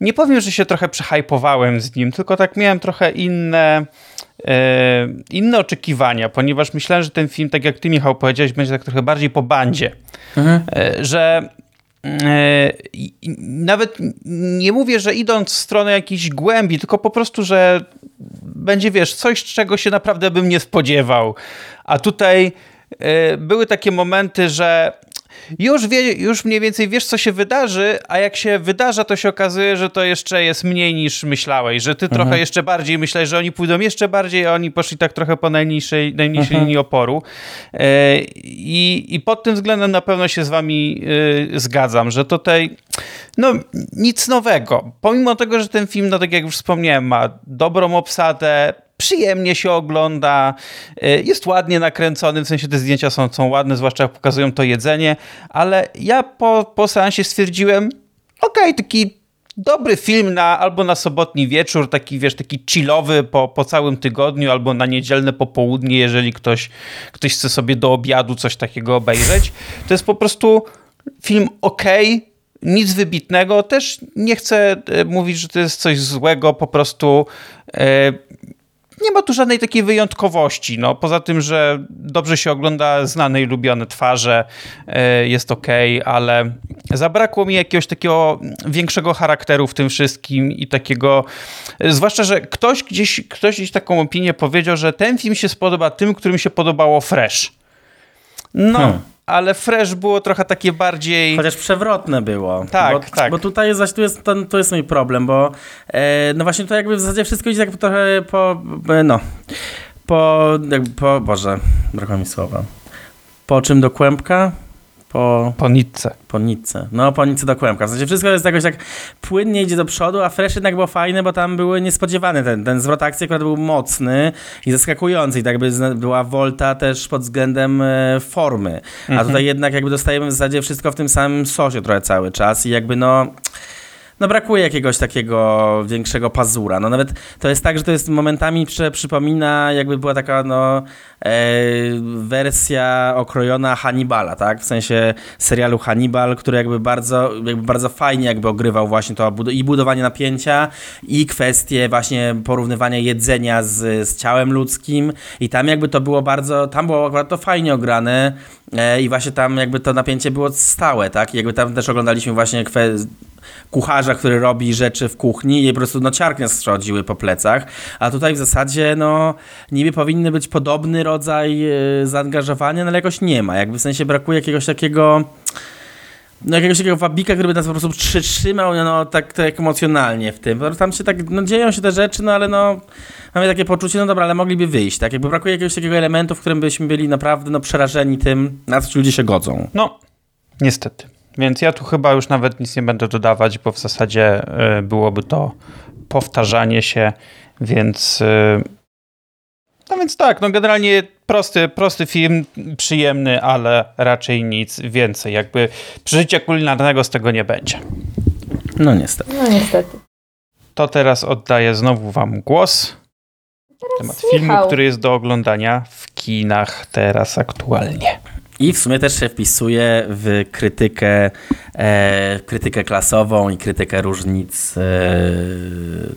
nie powiem, że się trochę przehypowałem z nim, tylko tak miałem trochę inne, e, inne oczekiwania, ponieważ myślałem, że ten film, tak jak ty Michał powiedziałeś, będzie tak trochę bardziej po bandzie. Mhm. Że nawet nie mówię, że idąc w stronę jakiejś głębi, tylko po prostu, że będzie, wiesz, coś, czego się naprawdę bym nie spodziewał. A tutaj e, były takie momenty, że już, wie, już mniej więcej wiesz, co się wydarzy, a jak się wydarza, to się okazuje, że to jeszcze jest mniej niż myślałeś, że ty mhm. trochę jeszcze bardziej myślałeś, że oni pójdą jeszcze bardziej, a oni poszli tak trochę po najniższej, najniższej mhm. linii oporu. E, I, I pod tym względem na pewno się z wami e, zgadzam, że tutaj no nic nowego. Pomimo tego, że ten film, no tak jak już wspomniałem, ma dobrą obsadę, przyjemnie się ogląda, y, jest ładnie nakręcony, w sensie te zdjęcia są, są ładne, zwłaszcza jak pokazują to jedzenie, ale ja po, po seansie stwierdziłem, okej, okay, taki dobry film na, albo na sobotni wieczór, taki wiesz, taki chillowy po, po całym tygodniu, albo na niedzielne popołudnie, jeżeli ktoś, ktoś chce sobie do obiadu coś takiego obejrzeć. To jest po prostu film ok, nic wybitnego. Też nie chcę e, mówić, że to jest coś złego, po prostu e, nie ma tu żadnej takiej wyjątkowości. No, poza tym, że dobrze się ogląda znane i lubione twarze, e, jest ok, ale zabrakło mi jakiegoś takiego większego charakteru w tym wszystkim i takiego, zwłaszcza, że ktoś gdzieś, ktoś gdzieś taką opinię powiedział, że ten film się spodoba tym, którym się podobało Fresh. No, hmm ale Fresh było trochę takie bardziej... Chociaż przewrotne było. Tak, bo, tak. Bo tutaj jest, tu jest, to, to jest mój problem, bo e, no właśnie to jakby w zasadzie wszystko idzie tak trochę po, e, no, po, jakby po, Boże, brakło mi słowa. Po czym do kłębka? Po, po nitce. Po nitce. No, po nitce do kłębka. W sensie wszystko jest jakoś tak płynnie idzie do przodu, a Fresh jednak było fajne, bo tam były niespodziewane. Ten, ten zwrot akcji akurat był mocny i zaskakujący. I tak by była Volta też pod względem e, formy. A mhm. tutaj jednak jakby dostajemy w zasadzie wszystko w tym samym sosie trochę cały czas i jakby no no brakuje jakiegoś takiego większego pazura. No nawet to jest tak, że to jest momentami prze, przypomina, jakby była taka no, e, wersja okrojona Hannibala, tak? W sensie serialu Hannibal, który jakby bardzo, jakby bardzo fajnie jakby ogrywał właśnie to i budowanie napięcia i kwestie właśnie porównywania jedzenia z, z ciałem ludzkim i tam jakby to było bardzo, tam było akurat to fajnie ograne e, i właśnie tam jakby to napięcie było stałe, tak? I jakby tam też oglądaliśmy właśnie kucharza, który robi rzeczy w kuchni i po prostu no ciarknie schodziły po plecach, a tutaj w zasadzie no niby powinny być podobny rodzaj yy, zaangażowania, no ale jakoś nie ma, jakby w sensie brakuje jakiegoś takiego no jakiegoś takiego wabika, który by nas po prostu przytrzymał no, tak, tak emocjonalnie w tym. Tam się tak, no dzieją się te rzeczy, no ale no mamy takie poczucie, no dobra, ale mogliby wyjść, tak? Jakby brakuje jakiegoś takiego elementu, w którym byśmy byli naprawdę no przerażeni tym, na co ci ludzie się godzą. No, niestety. Więc ja tu chyba już nawet nic nie będę dodawać, bo w zasadzie y, byłoby to powtarzanie się, więc. Y, no więc tak, no generalnie prosty, prosty film, przyjemny, ale raczej nic więcej. Jakby przeżycia kulinarnego z tego nie będzie. No niestety. No niestety. To teraz oddaję znowu wam głos. Teraz temat filmu, który jest do oglądania w kinach teraz aktualnie. I w sumie też się wpisuje w krytykę, e, krytykę klasową i krytykę różnic e,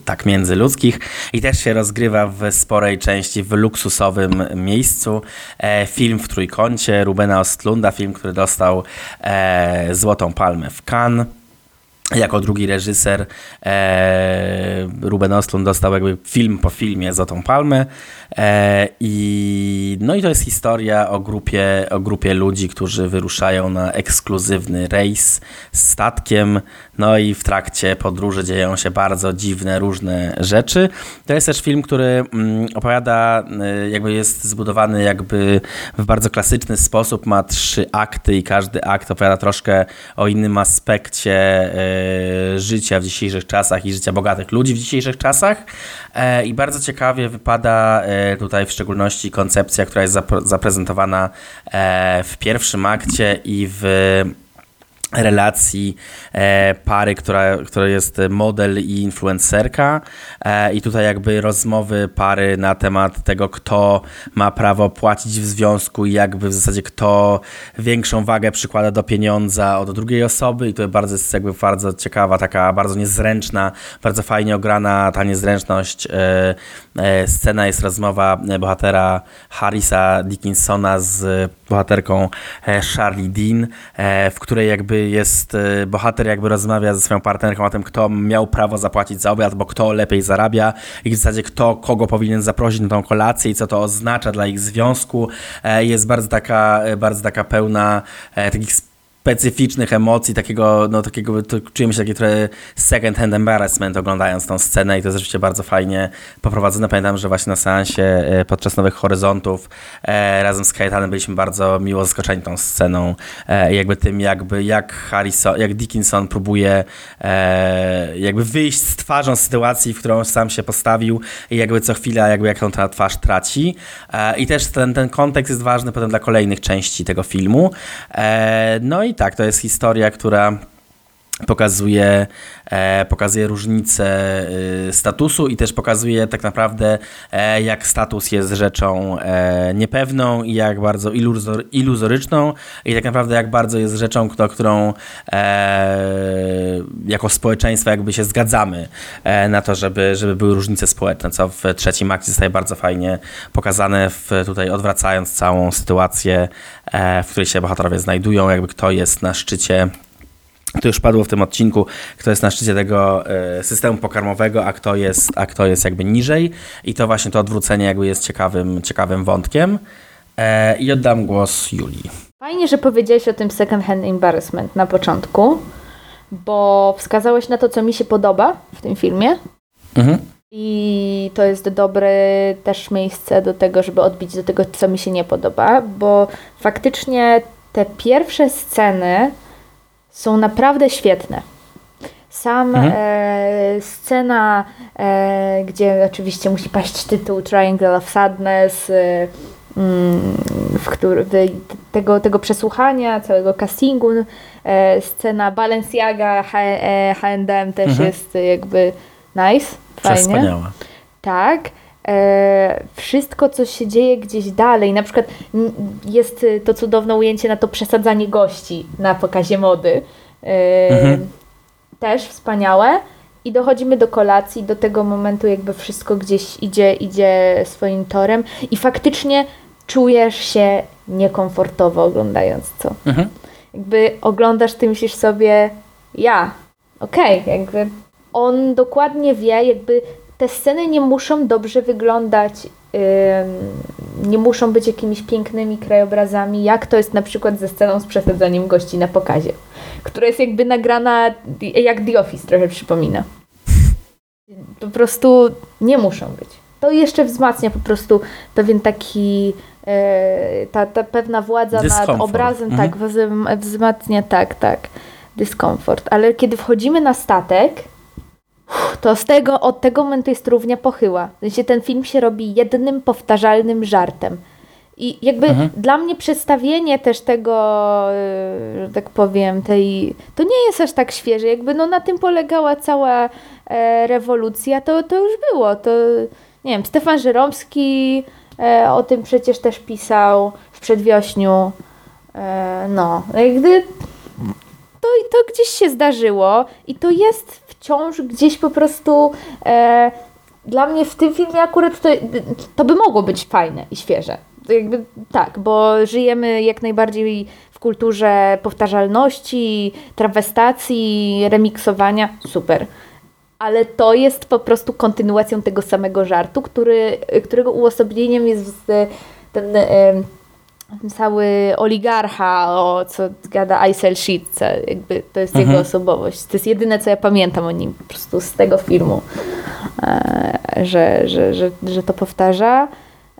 tak międzyludzkich i też się rozgrywa w sporej części w luksusowym miejscu. E, film w trójkącie Rubena Ostlunda, film, który dostał e, Złotą Palmę w Cannes. Jako drugi reżyser e, Ruben Ostlund dostał jakby film po filmie Złotą Palmę. E, I, no i to jest historia o grupie, o grupie ludzi, którzy wyruszają na ekskluzywny rejs z statkiem, no i w trakcie podróży dzieją się bardzo dziwne, różne rzeczy. To jest też film, który mm, opowiada, y, jakby jest zbudowany jakby w bardzo klasyczny sposób, ma trzy akty i każdy akt opowiada troszkę o innym aspekcie y, życia w dzisiejszych czasach i życia bogatych ludzi w dzisiejszych czasach. E, I bardzo ciekawie wypada e, tutaj w szczególności koncepcja, która jest zaprezentowana e, w pierwszym akcie i w relacji e, pary, która, która jest model i influencerka e, i tutaj jakby rozmowy pary na temat tego, kto ma prawo płacić w związku i jakby w zasadzie kto większą wagę przykłada do pieniądza od drugiej osoby i to bardzo jest jakby bardzo ciekawa, taka bardzo niezręczna, bardzo fajnie ograna ta niezręczność. E, e scena jest rozmowa bohatera Harrisa Dickinsona z bohaterką e, Charlie Dean, e, w której jakby jest e, bohater jakby rozmawia ze swoją partnerką o tym, kto miał prawo zapłacić za obiad, bo kto lepiej zarabia i w zasadzie kto kogo powinien zaprosić na tą kolację i co to oznacza dla ich związku. Jest bardzo taka, bardzo taka pełna takich specyficznych emocji, takiego, no takiego, to czujemy się taki trochę second hand embarrassment oglądając tą scenę i to jest rzeczywiście bardzo fajnie poprowadzone. Pamiętam, że właśnie na seansie e, podczas Nowych Horyzontów e, razem z Kajetanem byliśmy bardzo miło zaskoczeni tą sceną e, jakby tym jakby jak Harrison, jak Dickinson próbuje jakby wyjść z twarzą sytuacji, w którą sam się postawił i jakby co chwila jakby jak tą twarz traci i też ten, ten kontekst jest ważny potem dla kolejnych części tego filmu. No i tak, to jest historia, która pokazuje, e, pokazuje różnicę e, statusu i też pokazuje tak naprawdę, e, jak status jest rzeczą e, niepewną i jak bardzo iluzor, iluzoryczną i tak naprawdę jak bardzo jest rzeczą, którą jako społeczeństwo jakby się zgadzamy na to, żeby, żeby były różnice społeczne, co w trzecim akcie zostaje bardzo fajnie pokazane, w, tutaj odwracając całą sytuację, w której się bohaterowie znajdują, jakby kto jest na szczycie to już padło w tym odcinku, kto jest na szczycie tego e, systemu pokarmowego, a kto jest, a kto jest jakby niżej. I to właśnie to odwrócenie jakby jest ciekawym, ciekawym wątkiem. E, I oddam głos Julii. Fajnie, że powiedziałeś o tym second hand embarrassment na początku, bo wskazałeś na to, co mi się podoba w tym filmie. Mhm. I to jest dobre też miejsce do tego, żeby odbić do tego, co mi się nie podoba, bo faktycznie te pierwsze sceny są naprawdę świetne. Sam mhm. e, scena, e, gdzie oczywiście musi paść tytuł Triangle of Sadness, e, mm, w który, tego, tego przesłuchania, całego castingu, e, scena Balenciaga, H&M też mhm. jest jakby nice, fajnie. Wspaniała. Tak. E, wszystko, co się dzieje gdzieś dalej, na przykład jest to cudowne ujęcie na to przesadzanie gości na pokazie mody. E, mhm. Też wspaniałe. I dochodzimy do kolacji, do tego momentu, jakby wszystko gdzieś idzie, idzie swoim torem, i faktycznie czujesz się niekomfortowo oglądając to. Mhm. Jakby oglądasz, ty myślisz sobie, ja, okej, okay, jakby on dokładnie wie, jakby te sceny nie muszą dobrze wyglądać, nie muszą być jakimiś pięknymi krajobrazami, jak to jest na przykład ze sceną z przesadzaniem gości na pokazie, która jest jakby nagrana jak The Office, trochę przypomina. Po prostu nie muszą być. To jeszcze wzmacnia po prostu pewien taki e, ta, ta pewna władza nad obrazem, mhm. tak, wzmacnia, tak, tak, dyskomfort. Ale kiedy wchodzimy na statek, to z tego, od tego momentu jest równia pochyła. W sensie ten film się robi jednym powtarzalnym żartem. I jakby mhm. dla mnie przedstawienie też tego, y, że tak powiem, tej. To nie jest aż tak świeże. Jakby no na tym polegała cała e, rewolucja, to, to już było. To nie wiem, Stefan Żeromski e, o tym przecież też pisał w przedwiośniu. E, no, jakby to, to gdzieś się zdarzyło i to jest wciąż gdzieś po prostu e, dla mnie w tym filmie akurat to, to by mogło być fajne i świeże. Jakby, tak, bo żyjemy jak najbardziej w kulturze powtarzalności, trawestacji, remiksowania. Super. Ale to jest po prostu kontynuacją tego samego żartu, który, którego uosobieniem jest ten cały oligarcha, o co gada Aisel Shitze, jakby to jest mhm. jego osobowość. To jest jedyne, co ja pamiętam o nim po prostu z tego filmu, e, że, że, że, że to powtarza.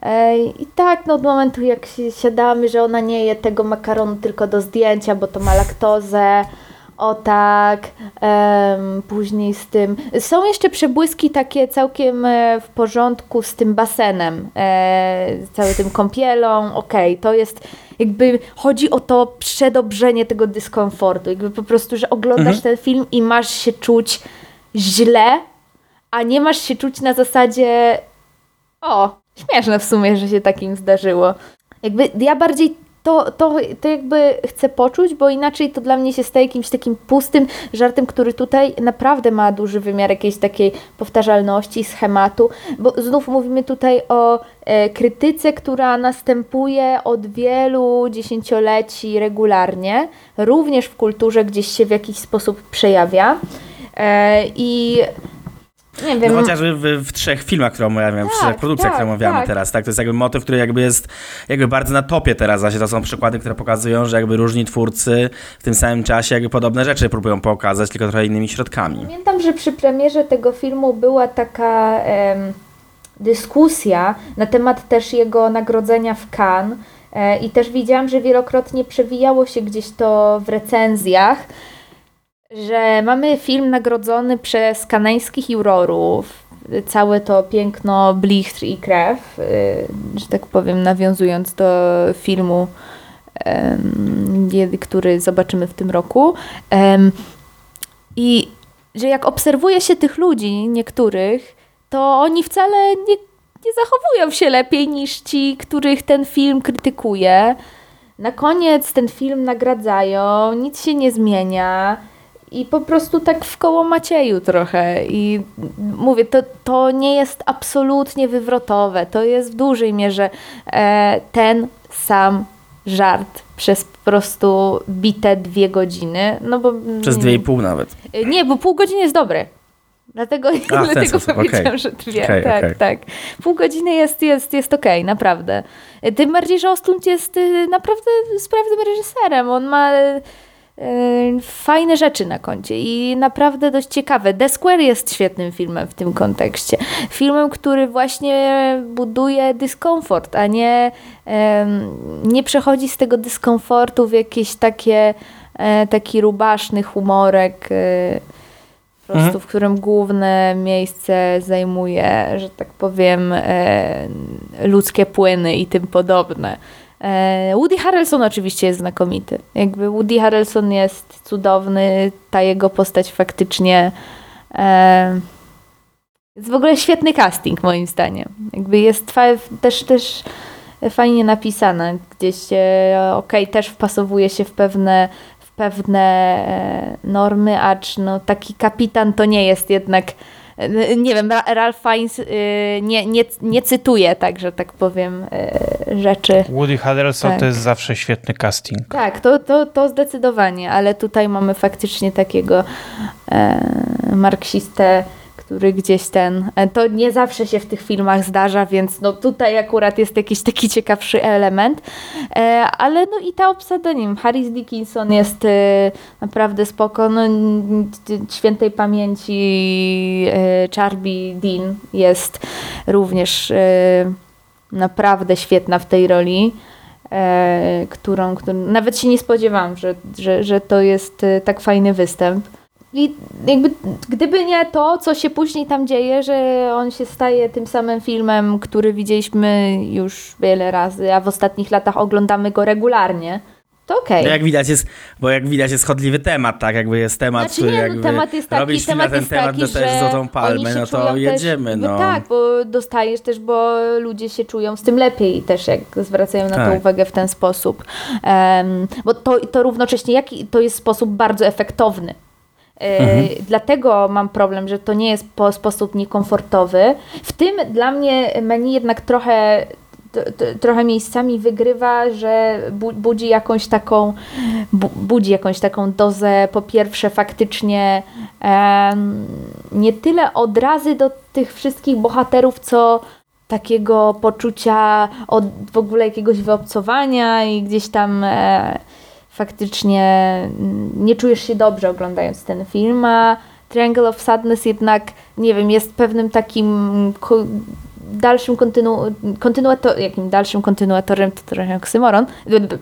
E, I tak, no od momentu jak siadamy, że ona nie je tego makaronu tylko do zdjęcia, bo to ma laktozę, o tak, później z tym. Są jeszcze przebłyski takie całkiem e, w porządku z tym basenem, e, cały tym kąpielą. Okej, to jest jakby chodzi o to przedobrzenie tego dyskomfortu. Jakby po prostu, że oglądasz mhm. ten film i masz się czuć źle, a nie masz się czuć na zasadzie o, śmieszne w sumie, że się takim zdarzyło. Jakby ja bardziej to, to, to jakby chcę poczuć, bo inaczej to dla mnie się staje jakimś takim pustym żartem, który tutaj naprawdę ma duży wymiar jakiejś takiej powtarzalności, schematu, bo znów mówimy tutaj o e, krytyce, która następuje od wielu dziesięcioleci regularnie, również w kulturze gdzieś się w jakiś sposób przejawia. E, I nie wiem. No chociażby w, w trzech filmach, które omawiamy, tak, w trzech produkcjach, tak, które omawiamy tak. teraz, tak? To jest jakby motyw, który jakby jest jakby bardzo na topie teraz, właśnie to są przykłady, które pokazują, że jakby różni twórcy w tym samym czasie jakby podobne rzeczy próbują pokazać, tylko trochę innymi środkami. Pamiętam, że przy premierze tego filmu była taka em, dyskusja na temat też jego nagrodzenia w Cannes e, i też widziałam, że wielokrotnie przewijało się gdzieś to w recenzjach, że mamy film nagrodzony przez kanańskich jurorów, całe to piękno, blichtr i krew, y, że tak powiem, nawiązując do filmu, który zobaczymy w tym roku. I że jak obserwuje się tych ludzi, niektórych, to oni wcale nie, nie zachowują się lepiej niż ci, których ten film krytykuje. Na koniec ten film nagradzają, nic się nie zmienia i po prostu tak w koło Macieju trochę. I mówię, to, to nie jest absolutnie wywrotowe, to jest w dużej mierze e, ten sam żart przez po prostu bite dwie godziny. No bo, przez dwie i pół nawet. Nie, bo pół godziny jest dobre. Dlatego, A, dlatego powiedziałam, okay. że dwie. Okay, tak, okay. tak. Pół godziny jest, jest, jest okej, okay, naprawdę. Tym bardziej, że Ostlund jest y, naprawdę sprawnym reżyserem. On ma fajne rzeczy na koncie i naprawdę dość ciekawe. The Square jest świetnym filmem w tym kontekście. Filmem, który właśnie buduje dyskomfort, a nie, nie przechodzi z tego dyskomfortu w jakieś takie e, taki rubaszny humorek e, po prostu, mhm. w którym główne miejsce zajmuje, że tak powiem, e, ludzkie płyny i tym podobne. E, Woody Harrelson oczywiście jest znakomity. Jakby Woody Harrelson jest cudowny, ta jego postać faktycznie e, jest w ogóle świetny casting moim zdaniem. Jakby jest też, też fajnie napisana, gdzieś okej, okay, też wpasowuje się w pewne w pewne e, normy, acz no, taki kapitan to nie jest jednak nie wiem, Ralph Fiennes y, nie, nie, nie cytuje, tak, że tak powiem, y, rzeczy. Woody Harrelson tak. to jest zawsze świetny casting. Tak, to, to, to zdecydowanie, ale tutaj mamy faktycznie takiego e, marksistę, który gdzieś ten, e, to nie zawsze się w tych filmach zdarza, więc no tutaj akurat jest jakiś taki ciekawszy element, e, ale no i ta obsada nim, Harris Dickinson jest e, naprawdę spoko, no świętej pamięci Charby Dean jest również naprawdę świetna w tej roli. którą, którą nawet się nie spodziewałam, że, że, że to jest tak fajny występ. I jakby gdyby nie to, co się później tam dzieje, że on się staje tym samym filmem, który widzieliśmy już wiele razy, a w ostatnich latach oglądamy go regularnie, to okej. Okay. No jak widać jest, bo jak widać jest chodliwy temat, tak? Jakby jest temat, znaczy, który nie, no, temat jest taki, robisz temat na ten temat, taki, dostajesz złotą palmę, no to jedziemy, też, no. Tak, bo dostajesz też, bo ludzie się czują z tym lepiej też, jak zwracają na tak. to uwagę w ten sposób. Um, bo to, to równocześnie, jaki to jest sposób bardzo efektowny Mhm. Dlatego mam problem, że to nie jest po sposób niekomfortowy. W tym dla mnie menu jednak trochę trochę miejscami wygrywa, że budzi jakąś taką budzi jakąś taką dozę po pierwsze faktycznie nie tyle odrazy do tych wszystkich bohaterów, co takiego poczucia od w ogóle jakiegoś wyobcowania i gdzieś tam e, faktycznie nie czujesz się dobrze oglądając ten film, a Triangle of Sadness jednak, nie wiem, jest pewnym takim dalszym kontynu, kontynuatorem, jakim dalszym kontynuatorem, to trochę oksymoron,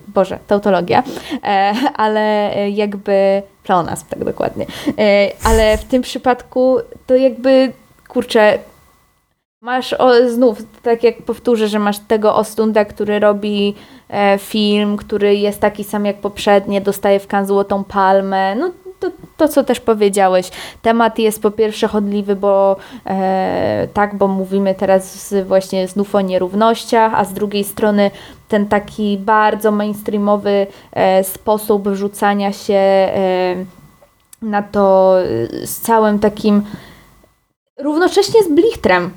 boże, tautologia, e, ale jakby pleonazm, tak dokładnie. E, ale w tym przypadku to jakby, kurczę, Masz o, znów, tak jak powtórzę, że masz tego Ostunda, który robi film, który jest taki sam jak poprzednie, dostaje w Cannes złotą palmę. No to, to, co też powiedziałeś. Temat jest po pierwsze chodliwy, bo e, tak, bo mówimy teraz właśnie znów o nierównościach, a z drugiej strony ten taki bardzo mainstreamowy e, sposób wrzucania się e, na to e, z całym takim równocześnie z blichtrem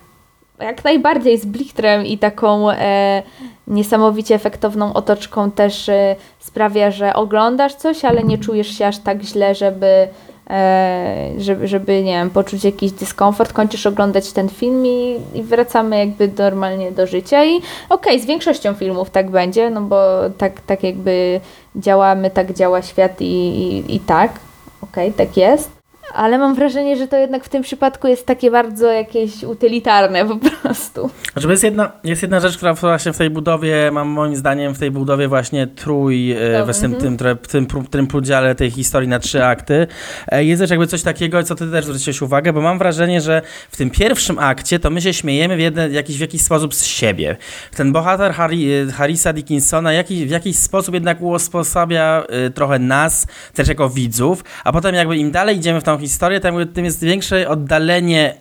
jak najbardziej z blichtrem i taką e, niesamowicie efektowną otoczką też e, sprawia, że oglądasz coś, ale nie czujesz się aż tak źle, żeby, e, żeby, żeby nie wiem, poczuć jakiś dyskomfort. Kończysz oglądać ten film i, i wracamy jakby normalnie do życia. I okej, okay, z większością filmów tak będzie, no bo tak, tak jakby działamy, tak działa świat i, i, i tak. Okej, okay, tak jest ale mam wrażenie, że to jednak w tym przypadku jest takie bardzo jakieś utylitarne po prostu. Znaczy jest jedna, jest jedna rzecz, która właśnie w tej budowie, mam moim zdaniem w tej budowie właśnie trój, e, w tym, tym, tym, tym, tym podziale tej historii na trzy akty, e, jest też jakby coś takiego, co ty też zwróciłeś uwagę, bo mam wrażenie, że w tym pierwszym akcie to my się śmiejemy w, jeden, jakiś, w jakiś sposób z siebie. Ten bohater Harry, e, Harrisa Dickinsona jakiś, w jakiś sposób jednak usposobia trochę nas, też jako widzów, a potem jakby im dalej idziemy w tą historię, tym, tym jest większe oddalenie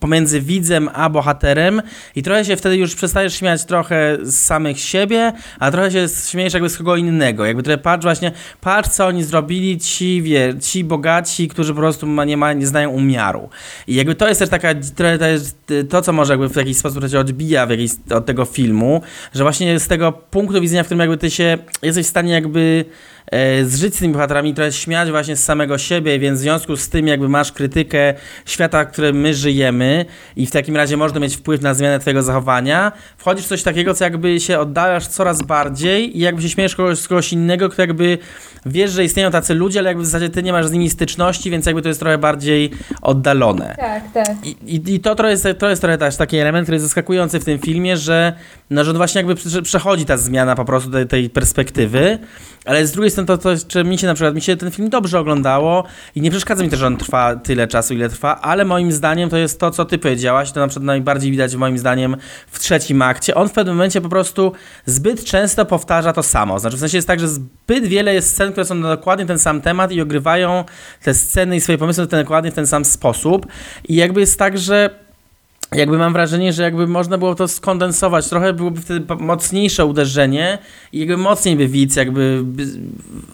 pomiędzy widzem a bohaterem i trochę się wtedy już przestajesz śmiać trochę z samych siebie, a trochę się śmiejesz jakby z kogo innego. Jakby trochę patrz właśnie, patrz co oni zrobili, ci, wie, ci bogaci, którzy po prostu ma, nie, ma, nie znają umiaru. I jakby to jest też taka, trochę to, jest to co może jakby w jakiś sposób cię odbija w jakiś, od tego filmu, że właśnie z tego punktu widzenia, w którym jakby ty się jesteś w stanie jakby zżyć z tymi bohaterami, trochę śmiać właśnie z samego siebie, więc w związku z tym jakby masz krytykę świata, w którym my żyjemy i w takim razie można mieć wpływ na zmianę twojego zachowania, wchodzisz w coś takiego, co jakby się oddalasz coraz bardziej i jakby się śmiejesz kogoś, z kogoś innego, kto jakby wiesz, że istnieją tacy ludzie, ale jakby w zasadzie ty nie masz z nimi styczności, więc jakby to jest trochę bardziej oddalone. Tak, tak. I, i, i to, trochę jest, to jest trochę też taki element, który jest zaskakujący w tym filmie, że, no, że właśnie jakby przechodzi ta zmiana po prostu tej, tej perspektywy, ale z drugiej strony to, to, czy mi się na przykład, mi się ten film dobrze oglądało i nie przeszkadza mi też, że on trwa tyle czasu, ile trwa, ale moim zdaniem to jest to, co ty powiedziałaś, to na przykład najbardziej widać moim zdaniem w trzecim akcie. On w pewnym momencie po prostu zbyt często powtarza to samo. Znaczy w sensie jest tak, że zbyt wiele jest scen, które są na dokładnie ten sam temat i ogrywają te sceny i swoje pomysły ten, dokładnie w ten sam sposób. I jakby jest tak, że jakby mam wrażenie, że jakby można było to skondensować, trochę byłoby wtedy mocniejsze uderzenie i jakby mocniej by widz jakby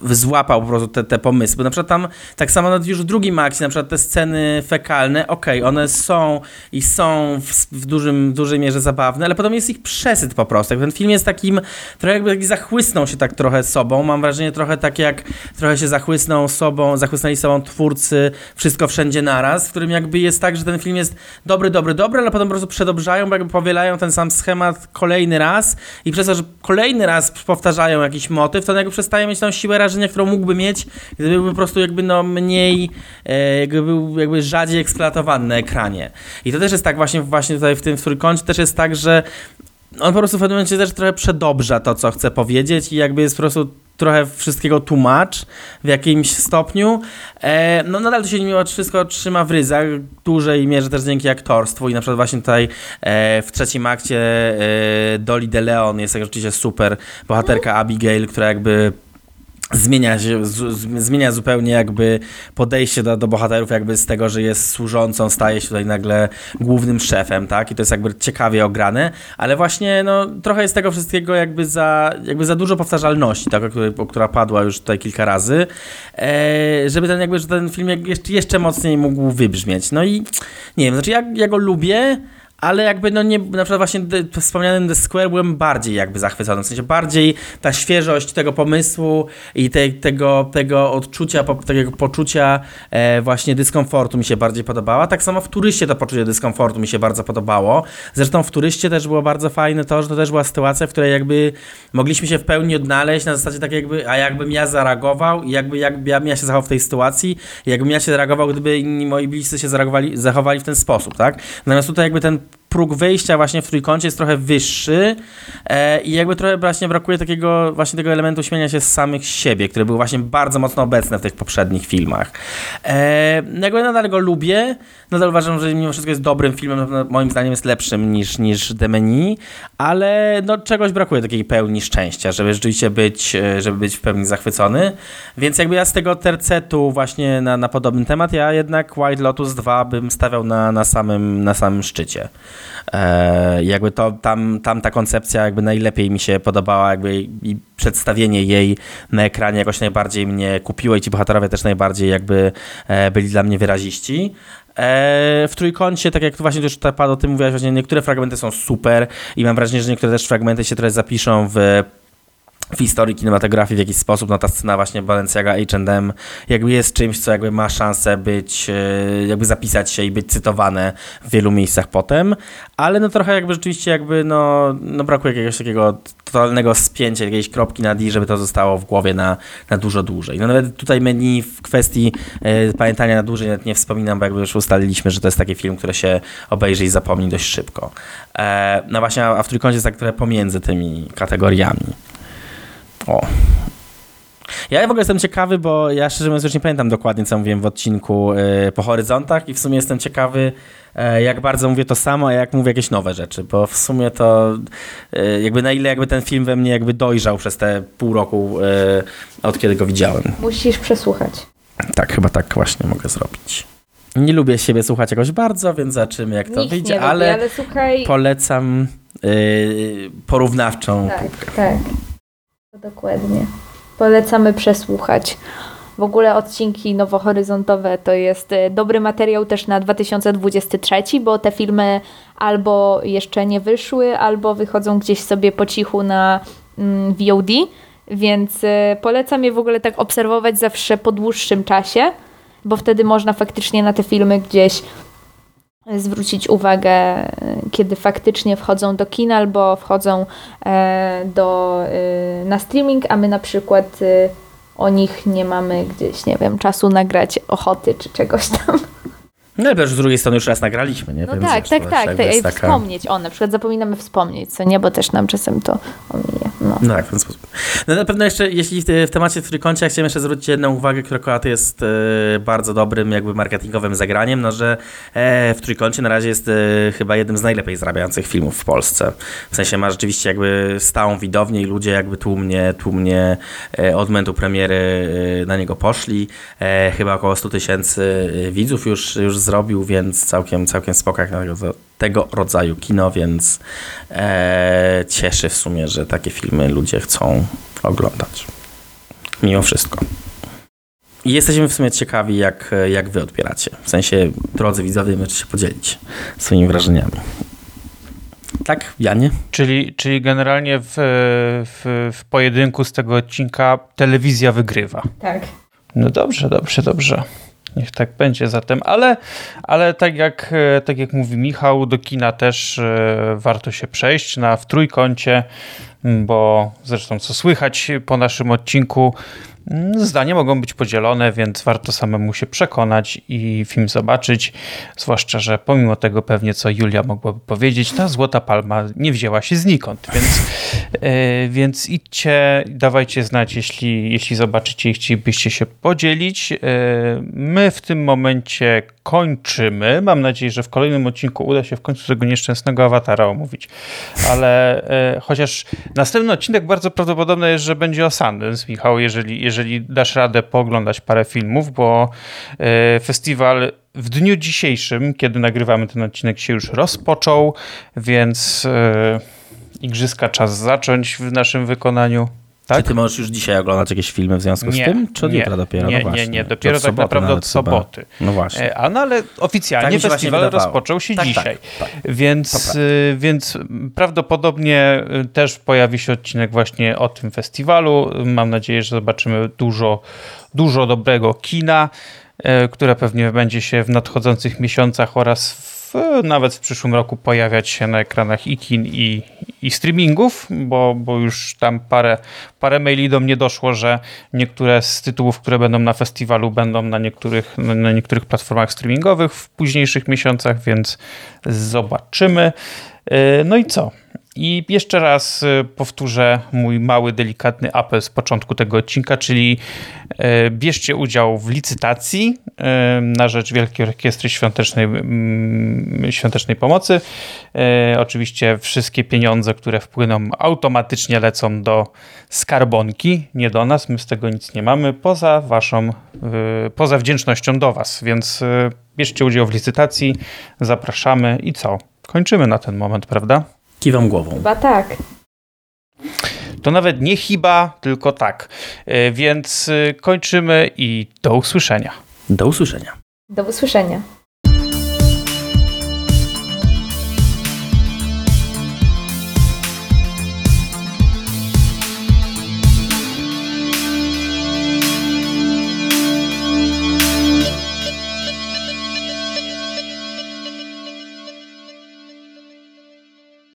złapał po prostu te, te pomysły. Bo na przykład tam, tak samo już w drugim na przykład te sceny fekalne, okej, okay, one są i są w, w, dużym, w dużej mierze zabawne, ale potem jest ich przesyt po prostu. Ten film jest takim, trochę jakby zachłysnął się tak trochę sobą, mam wrażenie trochę tak jak trochę się zachłysnął sobą, zachłysnęli sobą twórcy Wszystko Wszędzie Naraz, w którym jakby jest tak, że ten film jest dobry, dobry, dobry, ale potem po prostu przedobrzają, bo jakby powielają ten sam schemat kolejny raz i przez to, że kolejny raz powtarzają jakiś motyw, to jakby przestaje mieć tą siłę rażenia, którą mógłby mieć, gdyby był po prostu jakby no mniej, e, jakby był jakby rzadziej eksploatowany na ekranie. I to też jest tak właśnie, właśnie tutaj w tym w trójkącie też jest tak, że on po prostu w pewnym momencie też trochę przedobrza to, co chce powiedzieć i jakby jest po prostu trochę wszystkiego tłumacz w jakimś stopniu. E, no nadal to się mimo wszystko trzyma w ryzach, w dużej mierze też dzięki aktorstwu i na przykład właśnie tutaj e, w trzecim akcie e, Dolly De Leon jest jak rzeczywiście super bohaterka Abigail, która jakby zmienia się, z, zmienia zupełnie jakby podejście do, do bohaterów jakby z tego, że jest służącą, staje się tutaj nagle głównym szefem, tak? I to jest jakby ciekawie ograne, ale właśnie no trochę jest tego wszystkiego jakby za, jakby za dużo powtarzalności, tak? O, która padła już tutaj kilka razy, e, żeby ten jakby, że ten film jeszcze, jeszcze mocniej mógł wybrzmieć. No i nie wiem, znaczy ja, ja go lubię, ale jakby no nie, na przykład właśnie wspomnianym The Square byłem bardziej jakby zachwycony, w sensie bardziej ta świeżość tego pomysłu i te, tego, tego odczucia, tego poczucia e, właśnie dyskomfortu mi się bardziej podobała. Tak samo w turyście to poczucie dyskomfortu mi się bardzo podobało. Zresztą w turyście też było bardzo fajne to, że to też była sytuacja, w której jakby mogliśmy się w pełni odnaleźć na zasadzie tak jakby, a jakbym ja zareagował i jakby, jakby ja, ja się zachował w tej sytuacji, jakbym ja się zareagował, gdyby inni moi bliscy się zachowali w ten sposób, tak? Natomiast tutaj jakby ten próg wejścia właśnie w trójkącie jest trochę wyższy e, i jakby trochę właśnie brakuje takiego właśnie tego elementu śmienia się z samych siebie, który był właśnie bardzo mocno obecny w tych poprzednich filmach. E, jakby nadal go lubię, nadal uważam, że mimo wszystko jest dobrym filmem, moim zdaniem jest lepszym niż, niż Demeni, ale no czegoś brakuje takiej pełni szczęścia, żeby rzeczywiście być, e, żeby być w pełni zachwycony, więc jakby ja z tego tercetu właśnie na, na podobny temat, ja jednak White Lotus 2 bym stawiał na, na, samym, na samym szczycie. E, jakby to tam, tam ta koncepcja jakby najlepiej mi się podobała, jakby i przedstawienie jej na ekranie jakoś najbardziej mnie kupiło i ci bohaterowie też najbardziej jakby e, byli dla mnie wyraziści. E, w trójkącie, tak jak właśnie już padło o tym mówiłaś, właśnie niektóre fragmenty są super i mam wrażenie, że niektóre też fragmenty się teraz zapiszą w w historii kinematografii w jakiś sposób, no ta scena właśnie Balenciaga H&M jakby jest czymś, co jakby ma szansę być, e, jakby zapisać się i być cytowane w wielu miejscach potem, ale no trochę jakby rzeczywiście jakby no, no brakuje jakiegoś takiego totalnego spięcia, jakiejś kropki na D, żeby to zostało w głowie na, na dużo dłużej. No nawet tutaj menu w kwestii e, pamiętania na dłużej nawet nie wspominam, bo jakby już ustaliliśmy, że to jest taki film, który się obejrzy i zapomni dość szybko. E, no właśnie, a w trójkącie jest tak pomiędzy tymi kategoriami. O. Ja w ogóle jestem ciekawy, bo ja szczerze mówiąc już nie pamiętam dokładnie, co mówiłem w odcinku yy, po horyzontach i w sumie jestem ciekawy, yy, jak bardzo mówię to samo, a jak mówię jakieś nowe rzeczy, bo w sumie to yy, jakby na ile jakby ten film we mnie jakby dojrzał przez te pół roku, od kiedy go widziałem. Musisz przesłuchać. Tak, chyba tak właśnie mogę zrobić. Nie lubię siebie słuchać jakoś bardzo, więc zobaczymy jak to Nikt wyjdzie, nie ale, lubi, ale słuchaj... polecam yy, porównawczą Tak, próbkę. tak. Dokładnie. Polecamy przesłuchać. W ogóle odcinki nowohoryzontowe to jest e, dobry materiał też na 2023, bo te filmy albo jeszcze nie wyszły, albo wychodzą gdzieś sobie po cichu na mm, VOD, więc e, polecam je w ogóle tak obserwować zawsze po dłuższym czasie, bo wtedy można faktycznie na te filmy gdzieś zwrócić uwagę, kiedy faktycznie wchodzą do kina albo wchodzą e, do, e, na streaming, a my na przykład e, o nich nie mamy gdzieś, nie wiem, czasu nagrać ochoty czy czegoś tam. No ale też z drugiej strony już raz nagraliśmy, nie? No Więc tak, tak, tak. jest taka- Wspomnieć o, na przykład zapominamy wspomnieć, co nie, bo też nam czasem to omija. No. No tak, w ten sposób. No na pewno jeszcze, jeśli w, w temacie trójkącia chciałem jeszcze zwrócić jedną uwagę, która akurat jest e, bardzo dobrym jakby marketingowym zagraniem, no że e, w trójkącie na razie jest e, chyba jednym z najlepiej zarabiających filmów w Polsce. W sensie ma rzeczywiście jakby stałą widownię i ludzie jakby tłumnie, tłumnie e, od momentu premiery e, na niego poszli. E, chyba około 100 tysięcy widzów już, już zrobił, więc całkiem, całkiem spoko jak na tego, tego rodzaju kino, więc e, cieszy w sumie, że takie filmy ludzie chcą oglądać. Mimo wszystko. I jesteśmy w sumie ciekawi, jak, jak wy odbieracie. W sensie, drodzy widzowie, możecie się podzielić swoimi wrażeniami. Tak, Janie? Czyli, czyli generalnie w, w, w pojedynku z tego odcinka telewizja wygrywa. Tak. No dobrze, dobrze, dobrze. Niech tak będzie zatem, ale, ale tak, jak, e, tak jak mówi Michał, do kina też e, warto się przejść na w trójkącie, bo zresztą co słychać po naszym odcinku, zdania mogą być podzielone, więc warto samemu się przekonać i film zobaczyć. Zwłaszcza, że pomimo tego pewnie, co Julia mogłaby powiedzieć, ta Złota Palma nie wzięła się znikąd, więc, e, więc idźcie, dawajcie znać, jeśli, jeśli zobaczycie i chcielibyście się podzielić. E, My w tym momencie kończymy. Mam nadzieję, że w kolejnym odcinku uda się w końcu tego nieszczęsnego awatara omówić. Ale e, chociaż następny odcinek bardzo prawdopodobne jest, że będzie o Sundance, Michał, jeżeli, jeżeli dasz radę pooglądać parę filmów, bo e, festiwal w dniu dzisiejszym, kiedy nagrywamy ten odcinek, się już rozpoczął, więc e, igrzyska czas zacząć w naszym wykonaniu. Tak? Czy ty możesz już dzisiaj oglądać jakieś filmy w związku z tym? Czy od nie, jutra dopiero? Nie, no właśnie. nie, nie, dopiero tak soboty naprawdę od chyba? soboty. No właśnie. E, A no ale oficjalnie Tak festiwal rozpoczął się Tak, dzisiaj. tak, tak. Więc, y, więc prawdopodobnie y, też pojawi się odcinek właśnie o tym festiwalu. Mam nadzieję, że zobaczymy dużo, dużo dobrego kina, y, które pewnie będzie się w nadchodzących miesiącach oraz w, nawet w przyszłym roku pojawiać się na ekranach i kin, i, i streamingów, bo, bo już tam parę, parę maili do mnie doszło, że niektóre z tytułów, które będą na festiwalu, będą na niektórych, na niektórych platformach streamingowych w późniejszych miesiącach, więc zobaczymy. Yy, No i co? I jeszcze raz yy, powtórzę mój mały, delikatny apel z początku tego odcinka, czyli yy, bierzcie udział w licytacji yy, na rzecz Wielkiej Orkiestry Świątecznej, mm, Świątecznej Pomocy. Yy, Oczywiście wszystkie pieniądze, które wpłyną, automatycznie lecą do skarbonki, nie do nas, my z tego nic nie mamy, poza waszą, poza wdzięcznością do was, więc bierzcie udział w licytacji, zapraszamy i co? Kończymy na ten moment, prawda? Kiwam głową. Chyba tak. To nawet nie chyba, tylko tak. Yy, Więc yy, kończymy i do usłyszenia. Do usłyszenia. Do usłyszenia.